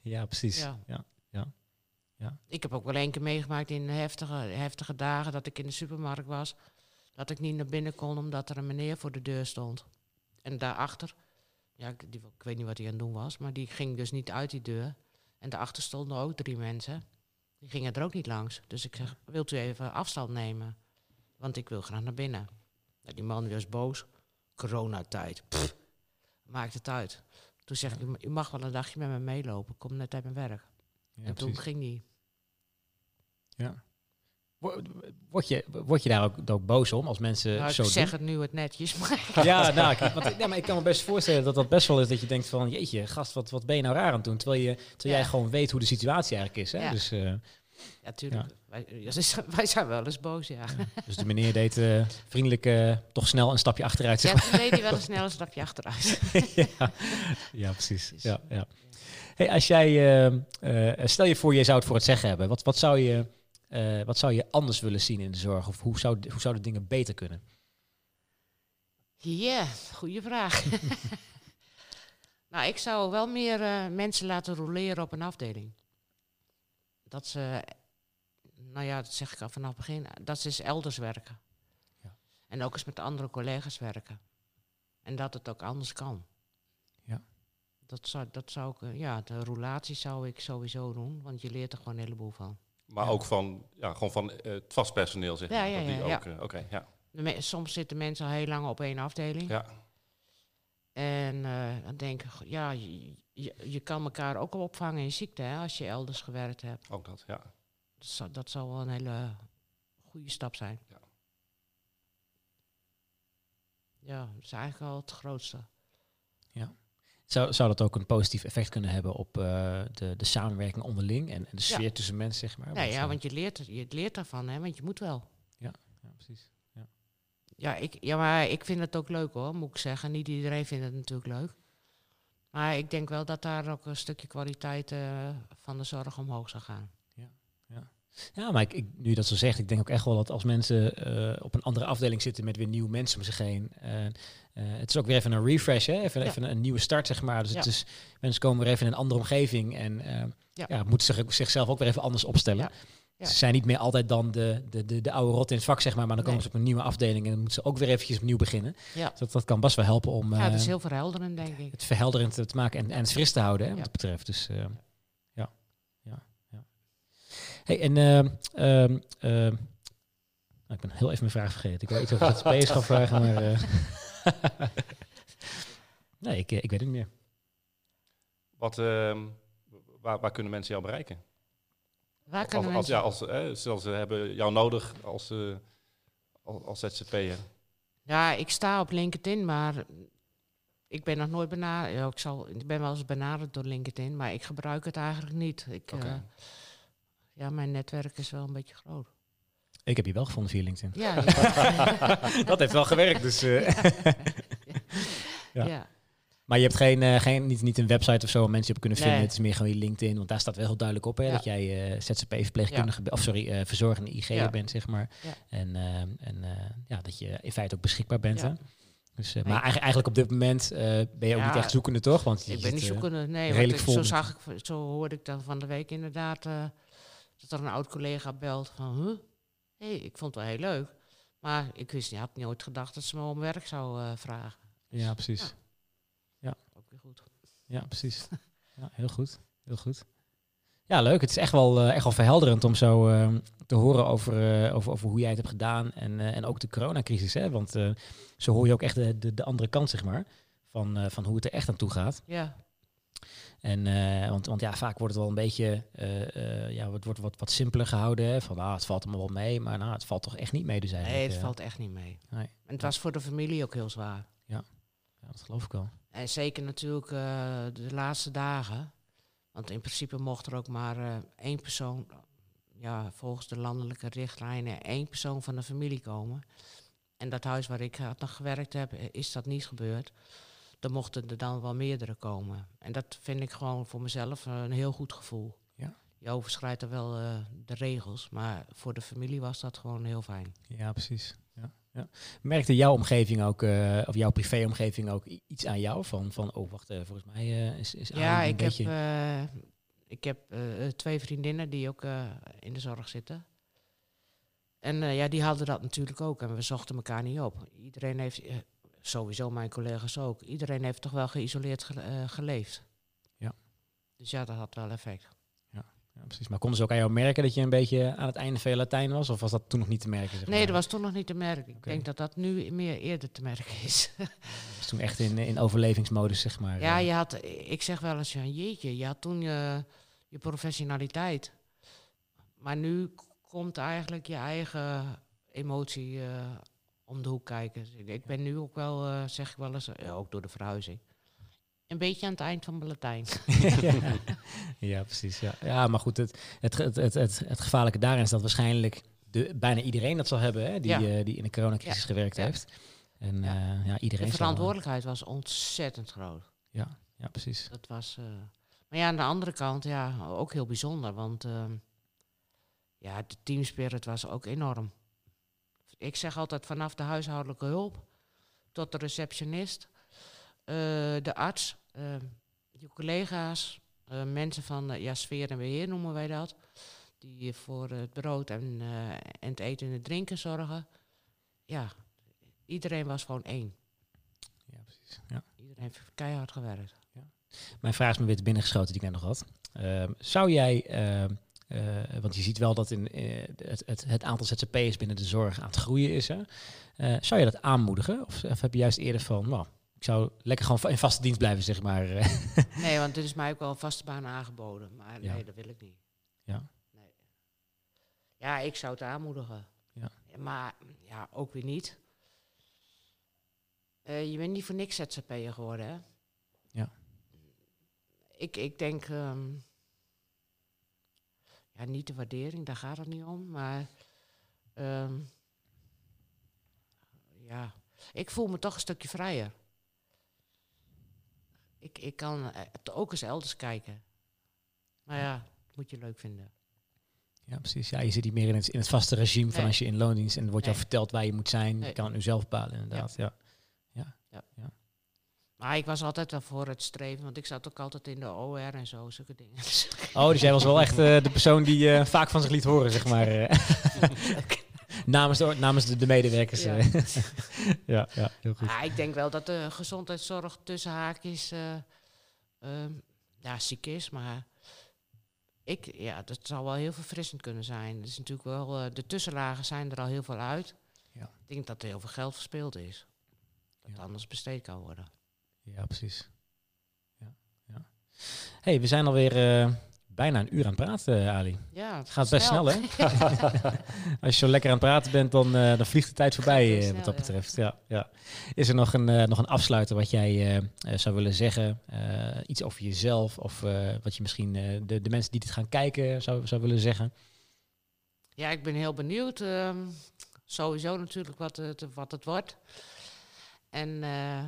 ja, precies. Ja. Ja. Ja. Ja. Ik heb ook wel één keer meegemaakt in heftige, heftige dagen dat ik in de supermarkt was. Dat ik niet naar binnen kon omdat er een meneer voor de deur stond. En daarachter, ja, ik, die, ik weet niet wat hij aan het doen was, maar die ging dus niet uit die deur. En daarachter stonden ook drie mensen. Die gingen er ook niet langs. Dus ik zeg, wilt u even afstand nemen? Want ik wil graag naar binnen. Nou, die man was boos. Coronatijd. Pff, maakt het uit. Toen zeg ik, "U- u mag wel een dagje met me meelopen. Ik kom net uit mijn werk. Ja, en toen precies. ging die. Ja. Wo- Word je, word je daar ook, ook boos om als mensen Nou, ik zo zeg doen? het nu het netjes, *laughs* maar Ja, nou, ik, want, ik- ja, maar ik kan me best voorstellen dat dat best wel is dat je denkt van... Jeetje, gast, wat, wat ben je nou raar aan het doen? Terwijl, je, terwijl Ja. jij gewoon weet hoe de situatie eigenlijk is. Hè? Ja. Dus, eh, ja, tuurlijk. Wij, ja, dus wij zijn wel eens boos, ja. Dus de meneer deed eh, vriendelijk eh, toch snel een stapje achteruit. Zeg Ja, toen deed hij wel een snel een stapje achteruit. *laughs* ja. ja, precies. Dus, Ja, ja. Hey, als jij, eh, eh, stel je voor, je zou het voor het zeggen hebben. Wat, wat, zou je, eh, wat zou je anders willen zien in de zorg? Of hoe, zou, hoe zouden dingen beter kunnen? Ja, goede vraag. *laughs* nou, ik zou wel meer eh, mensen laten roleren op een afdeling. Dat ze, nou ja, dat zeg ik al vanaf het begin, dat eens elders werken. Ja. En ook eens met andere collega's werken. En dat het ook anders kan. Ja. Dat zou, dat zou ik, eh, ja, de roulatie zou ik sowieso doen, want je leert er gewoon een heleboel van. Maar Ja. ook van, ja, gewoon van eh, het vast personeel, zeg Ja, maar. ja, ja, ja. ook, eh, Oké, ja. Me- soms zitten mensen al heel lang op één afdeling. ja. En eh, dan denk ik, ja, je, je, je kan elkaar ook opvangen in ziekte hè, als je elders gewerkt hebt. Ook dat, ja. Dat zou, dat zou wel een hele goede stap zijn. Ja. Ja, dat is eigenlijk al het grootste. Zou, zou dat ook een positief effect kunnen hebben op eh, de, de samenwerking onderling en, en de sfeer tussen mensen, zeg maar? Nee, ja, eh, want je leert, er- je leert daarvan, hè, want je moet wel. ja, precies. Ja, ik, ja, maar ik vind het ook leuk hoor, moet ik zeggen. Niet iedereen vindt het natuurlijk leuk. Maar ik denk wel dat daar ook een stukje kwaliteit eh, van de zorg omhoog zou gaan. Ja, maar ik, ik, nu dat zo zegt, ik denk ook echt wel dat als mensen eh, op een andere afdeling zitten met weer nieuwe mensen om zich heen. eh, eh, het is ook weer even een refresh, hè? Even, Ja. even een nieuwe start, zeg maar. Dus het is, mensen komen weer even in een andere omgeving en Ja. ja. moeten zich, zichzelf ook weer even anders opstellen. Ze zijn niet meer altijd dan de, de, de, de oude rot in het vak, zeg maar. Maar dan komen Nee. ze op een nieuwe afdeling en dan moeten ze ook weer eventjes opnieuw beginnen. Ja. Dus dat, dat kan best wel helpen om ja, dat is heel verhelderend, denk ik. het verhelderend te maken en, en het fris te houden, hè, wat dat betreft. Dus. Hey, en ehm, ehm, ehm, nou, ik ben heel even mijn vraag vergeten. Ik wil iets over het space gaan vragen, maar... eh, *laughs* nee, ik, eh, ik weet het niet meer. Wat, ehm, waar, waar kunnen mensen jou bereiken? Waar Als, kunnen als, mensen... ja, als, eh, stel ze hebben jou nodig als, eh als, als ZZP'er. Ja, ik sta op LinkedIn, maar ik ben nog nooit benaderd. Ja, ik, zal, ik ben wel eens benaderd door LinkedIn, maar ik gebruik het eigenlijk niet. Ik, Oké. Ja, mijn netwerk is wel een beetje groot. Ik heb je wel gevonden via LinkedIn. Ja, *laughs* ja. dat heeft wel gewerkt, dus... eh. *laughs* Ja. ja. Maar je hebt geen, eh, geen, niet, niet een website of zo waar mensen je op kunnen vinden. Nee. Het is meer gewoon je LinkedIn. Want daar staat wel heel duidelijk op hè, dat jij eh ZZP-verpleegkundige. Of sorry, verzorgende IG'er Ja. bent, zeg maar. En, en ja, dat je in feite ook beschikbaar bent. Hè? Dus, maar eigenlijk, eigenlijk op dit moment ben je ook Ja. niet echt zoekende, toch? Want je Ik ben niet zoekende. Nee, redelijk want ik, zo, zag ik, zo hoorde ik dan van de week inderdaad dat er een oud collega belt van, huh? hey, ik vond het wel heel leuk. Maar ik wist niet, had nooit gedacht dat ze me om werk zou eh, vragen. Ja, precies. Ook weer goed. Ja, precies. *laughs* Ja, heel goed. Heel goed. Ja, leuk. Het is echt wel, eh, echt wel verhelderend om zo eh, te horen over, eh, over, over hoe jij het hebt gedaan. En, en ook de coronacrisis. Hè? Want zo hoor je ook echt de, de, de andere kant, zeg maar. Van, van hoe het er echt aan toe gaat. Ja, En, eh, want, want ja, vaak wordt het wel een beetje, eh, eh, ja, het wordt wat, wat simpeler gehouden. Hè? Van, ah, het valt allemaal wel mee. Maar nou, het valt toch echt niet mee dus eigenlijk. nee, het valt echt niet mee. Nee. En het was voor de familie ook heel zwaar. Ja, dat geloof ik wel. En zeker natuurlijk de laatste dagen. Want in principe mocht er ook maar één persoon, ja, volgens de landelijke richtlijnen, één persoon van de familie komen. En dat huis waar ik had nog gewerkt heb, is dat niet gebeurd. Dan mochten er dan wel meerdere komen. En dat vind ik gewoon voor mezelf eh, een heel goed gevoel. Ja. Je overschrijdt er wel eh, de regels, maar voor de familie was dat gewoon heel fijn. Ja, precies. Ja, ja. Merkte jouw omgeving ook, eh, of jouw privéomgeving ook iets aan jou? Van, van oh, wacht, volgens mij is, is Ja, een ik heb, beetje... eh, ik heb twee vriendinnen die ook in de zorg zitten. En ja, die hadden dat natuurlijk ook. En we zochten elkaar niet op. Iedereen heeft, sowieso mijn collega's ook, iedereen heeft toch wel geïsoleerd ge- eh, geleefd. Ja. Dus ja, dat had wel effect. Ja, precies. Maar konden ze ook aan jou merken dat je een beetje aan het einde veel Latijn was? Of was dat toen nog niet te merken? Zeg Nee, maar? dat was toen nog niet te merken. Ik denk dat dat nu meer eerder te merken is. *laughs* Dat was toen echt in, in overlevingsmodus, zeg maar. Ja, eh. je had, ik zeg wel eens, ja, jeetje, je had toen je, je professionaliteit. Maar nu komt eigenlijk je eigen emotie eh, om de hoek kijken. Ik ben nu ook wel, eh, zeg ik wel eens, eh, ook door de verhuizing. Een beetje aan het eind van mijn Latijn. ja. *laughs* *laughs* ja, precies. Ja. ja, maar goed, het, het, het, het, het, het gevaarlijke daarin is dat waarschijnlijk de, bijna iedereen dat zal hebben, hè, die, Ja. eh, die in de coronacrisis Ja. gewerkt Ja. heeft. En Ja. iedereen De zal- verantwoordelijkheid was ontzettend groot. Ja, ja, precies. Dat was. eh, maar ja, aan de andere kant, ja, ook heel bijzonder. Want ehm, ja, de teamspirit was ook enorm. Ik zeg altijd vanaf de huishoudelijke hulp tot de receptionist, eh, de arts, eh, je collega's, eh, mensen van ja, sfeer en beheer noemen wij dat. Die voor het brood en, en het eten en het drinken zorgen. Ja, iedereen was gewoon één. Ja, precies. Ja. Iedereen heeft keihard gewerkt. Mijn vraag is me weer te binnengeschoten die ik net nog had. Ehm, zou jij, eh, want je ziet wel dat in, eh, het, het, het aantal ZZP'ers binnen de zorg aan het groeien is. Hè? Eh, zou je dat aanmoedigen? Of, of heb je juist eerder van, nou, ik zou lekker gewoon in vaste dienst blijven, zeg maar. *laughs* Nee, want dit is mij ook wel een vaste baan aangeboden. Maar Ja. nee, dat wil ik niet. Ja. Nee. Ja, ik zou het aanmoedigen. Ja. Maar ja, ook weer niet. Je bent niet voor niks ZZP'er geworden, hè? Ja. Ik, ik denk... ehm, ja, niet de waardering, daar gaat het niet om. Maar... ehm, ja, ik voel me toch een stukje vrijer. Ik, ik kan eh, ook eens elders kijken. Maar ja, dat moet je leuk vinden. Ja, precies. Ja, je zit niet meer in het, in het vaste regime van als je in loondienst en wordt je al Nee. verteld waar je moet zijn. Je kan het nu zelf bepalen, inderdaad. Ja. Maar ik was altijd wel voor het streven, want ik zat ook altijd in de OR en zo, zulke dingen. *laughs* Dus Oh, dus jij was wel echt eh, de persoon die eh, vaak van zich liet horen, zeg maar. eh. *laughs* namens de, namens de, de medewerkers. Ja. *laughs* ja, ja, heel goed. ja, ik denk wel dat de gezondheidszorg tussen haakjes eh, ehm, ja, ziek is, maar ik, ja, dat zou wel heel verfrissend kunnen zijn. Het is natuurlijk wel, eh, de tussenlagen zijn er al heel veel uit. Ja. Ik denk dat er heel veel geld verspeeld is. Dat Ja. anders besteed kan worden. Ja, precies. Ja, ja. hey, we zijn alweer eh, bijna een uur aan het praten, Ali. Ja, Het gaat best snel, hè? *laughs* Als je zo lekker aan het praten bent, dan, eh, dan vliegt de tijd voorbij, eh, snel, wat dat betreft. Ja, ja. Is er nog een, eh, nog een afsluiter wat jij eh, eh, zou willen zeggen? Eh, iets over jezelf of eh, wat je misschien eh, de, de mensen die dit gaan kijken zou, zou willen zeggen? Ja, ik ben heel benieuwd. ehm, sowieso natuurlijk wat het, wat het wordt. En eh,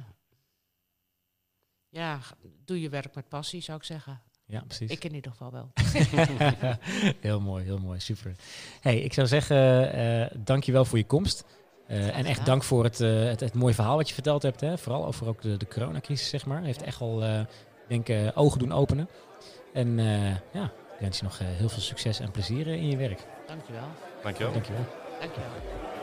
ja, doe je werk met passie, zou ik zeggen. Ja, precies. Ik in ieder geval wel. *laughs* heel mooi, heel mooi, super. Hey, ik zou zeggen, eh dank je wel voor je komst. Eh, en echt dank voor het, eh, het, het mooie verhaal wat je verteld hebt. Hè? Vooral over ook de, de coronacrisis, zeg maar. Heeft echt al, eh, denk ik, eh, ogen doen openen. En eh, ja, ik wens je nog eh, heel veel succes en plezier eh, in je werk. Dankjewel. Dankjewel. Dankjewel. Dankjewel.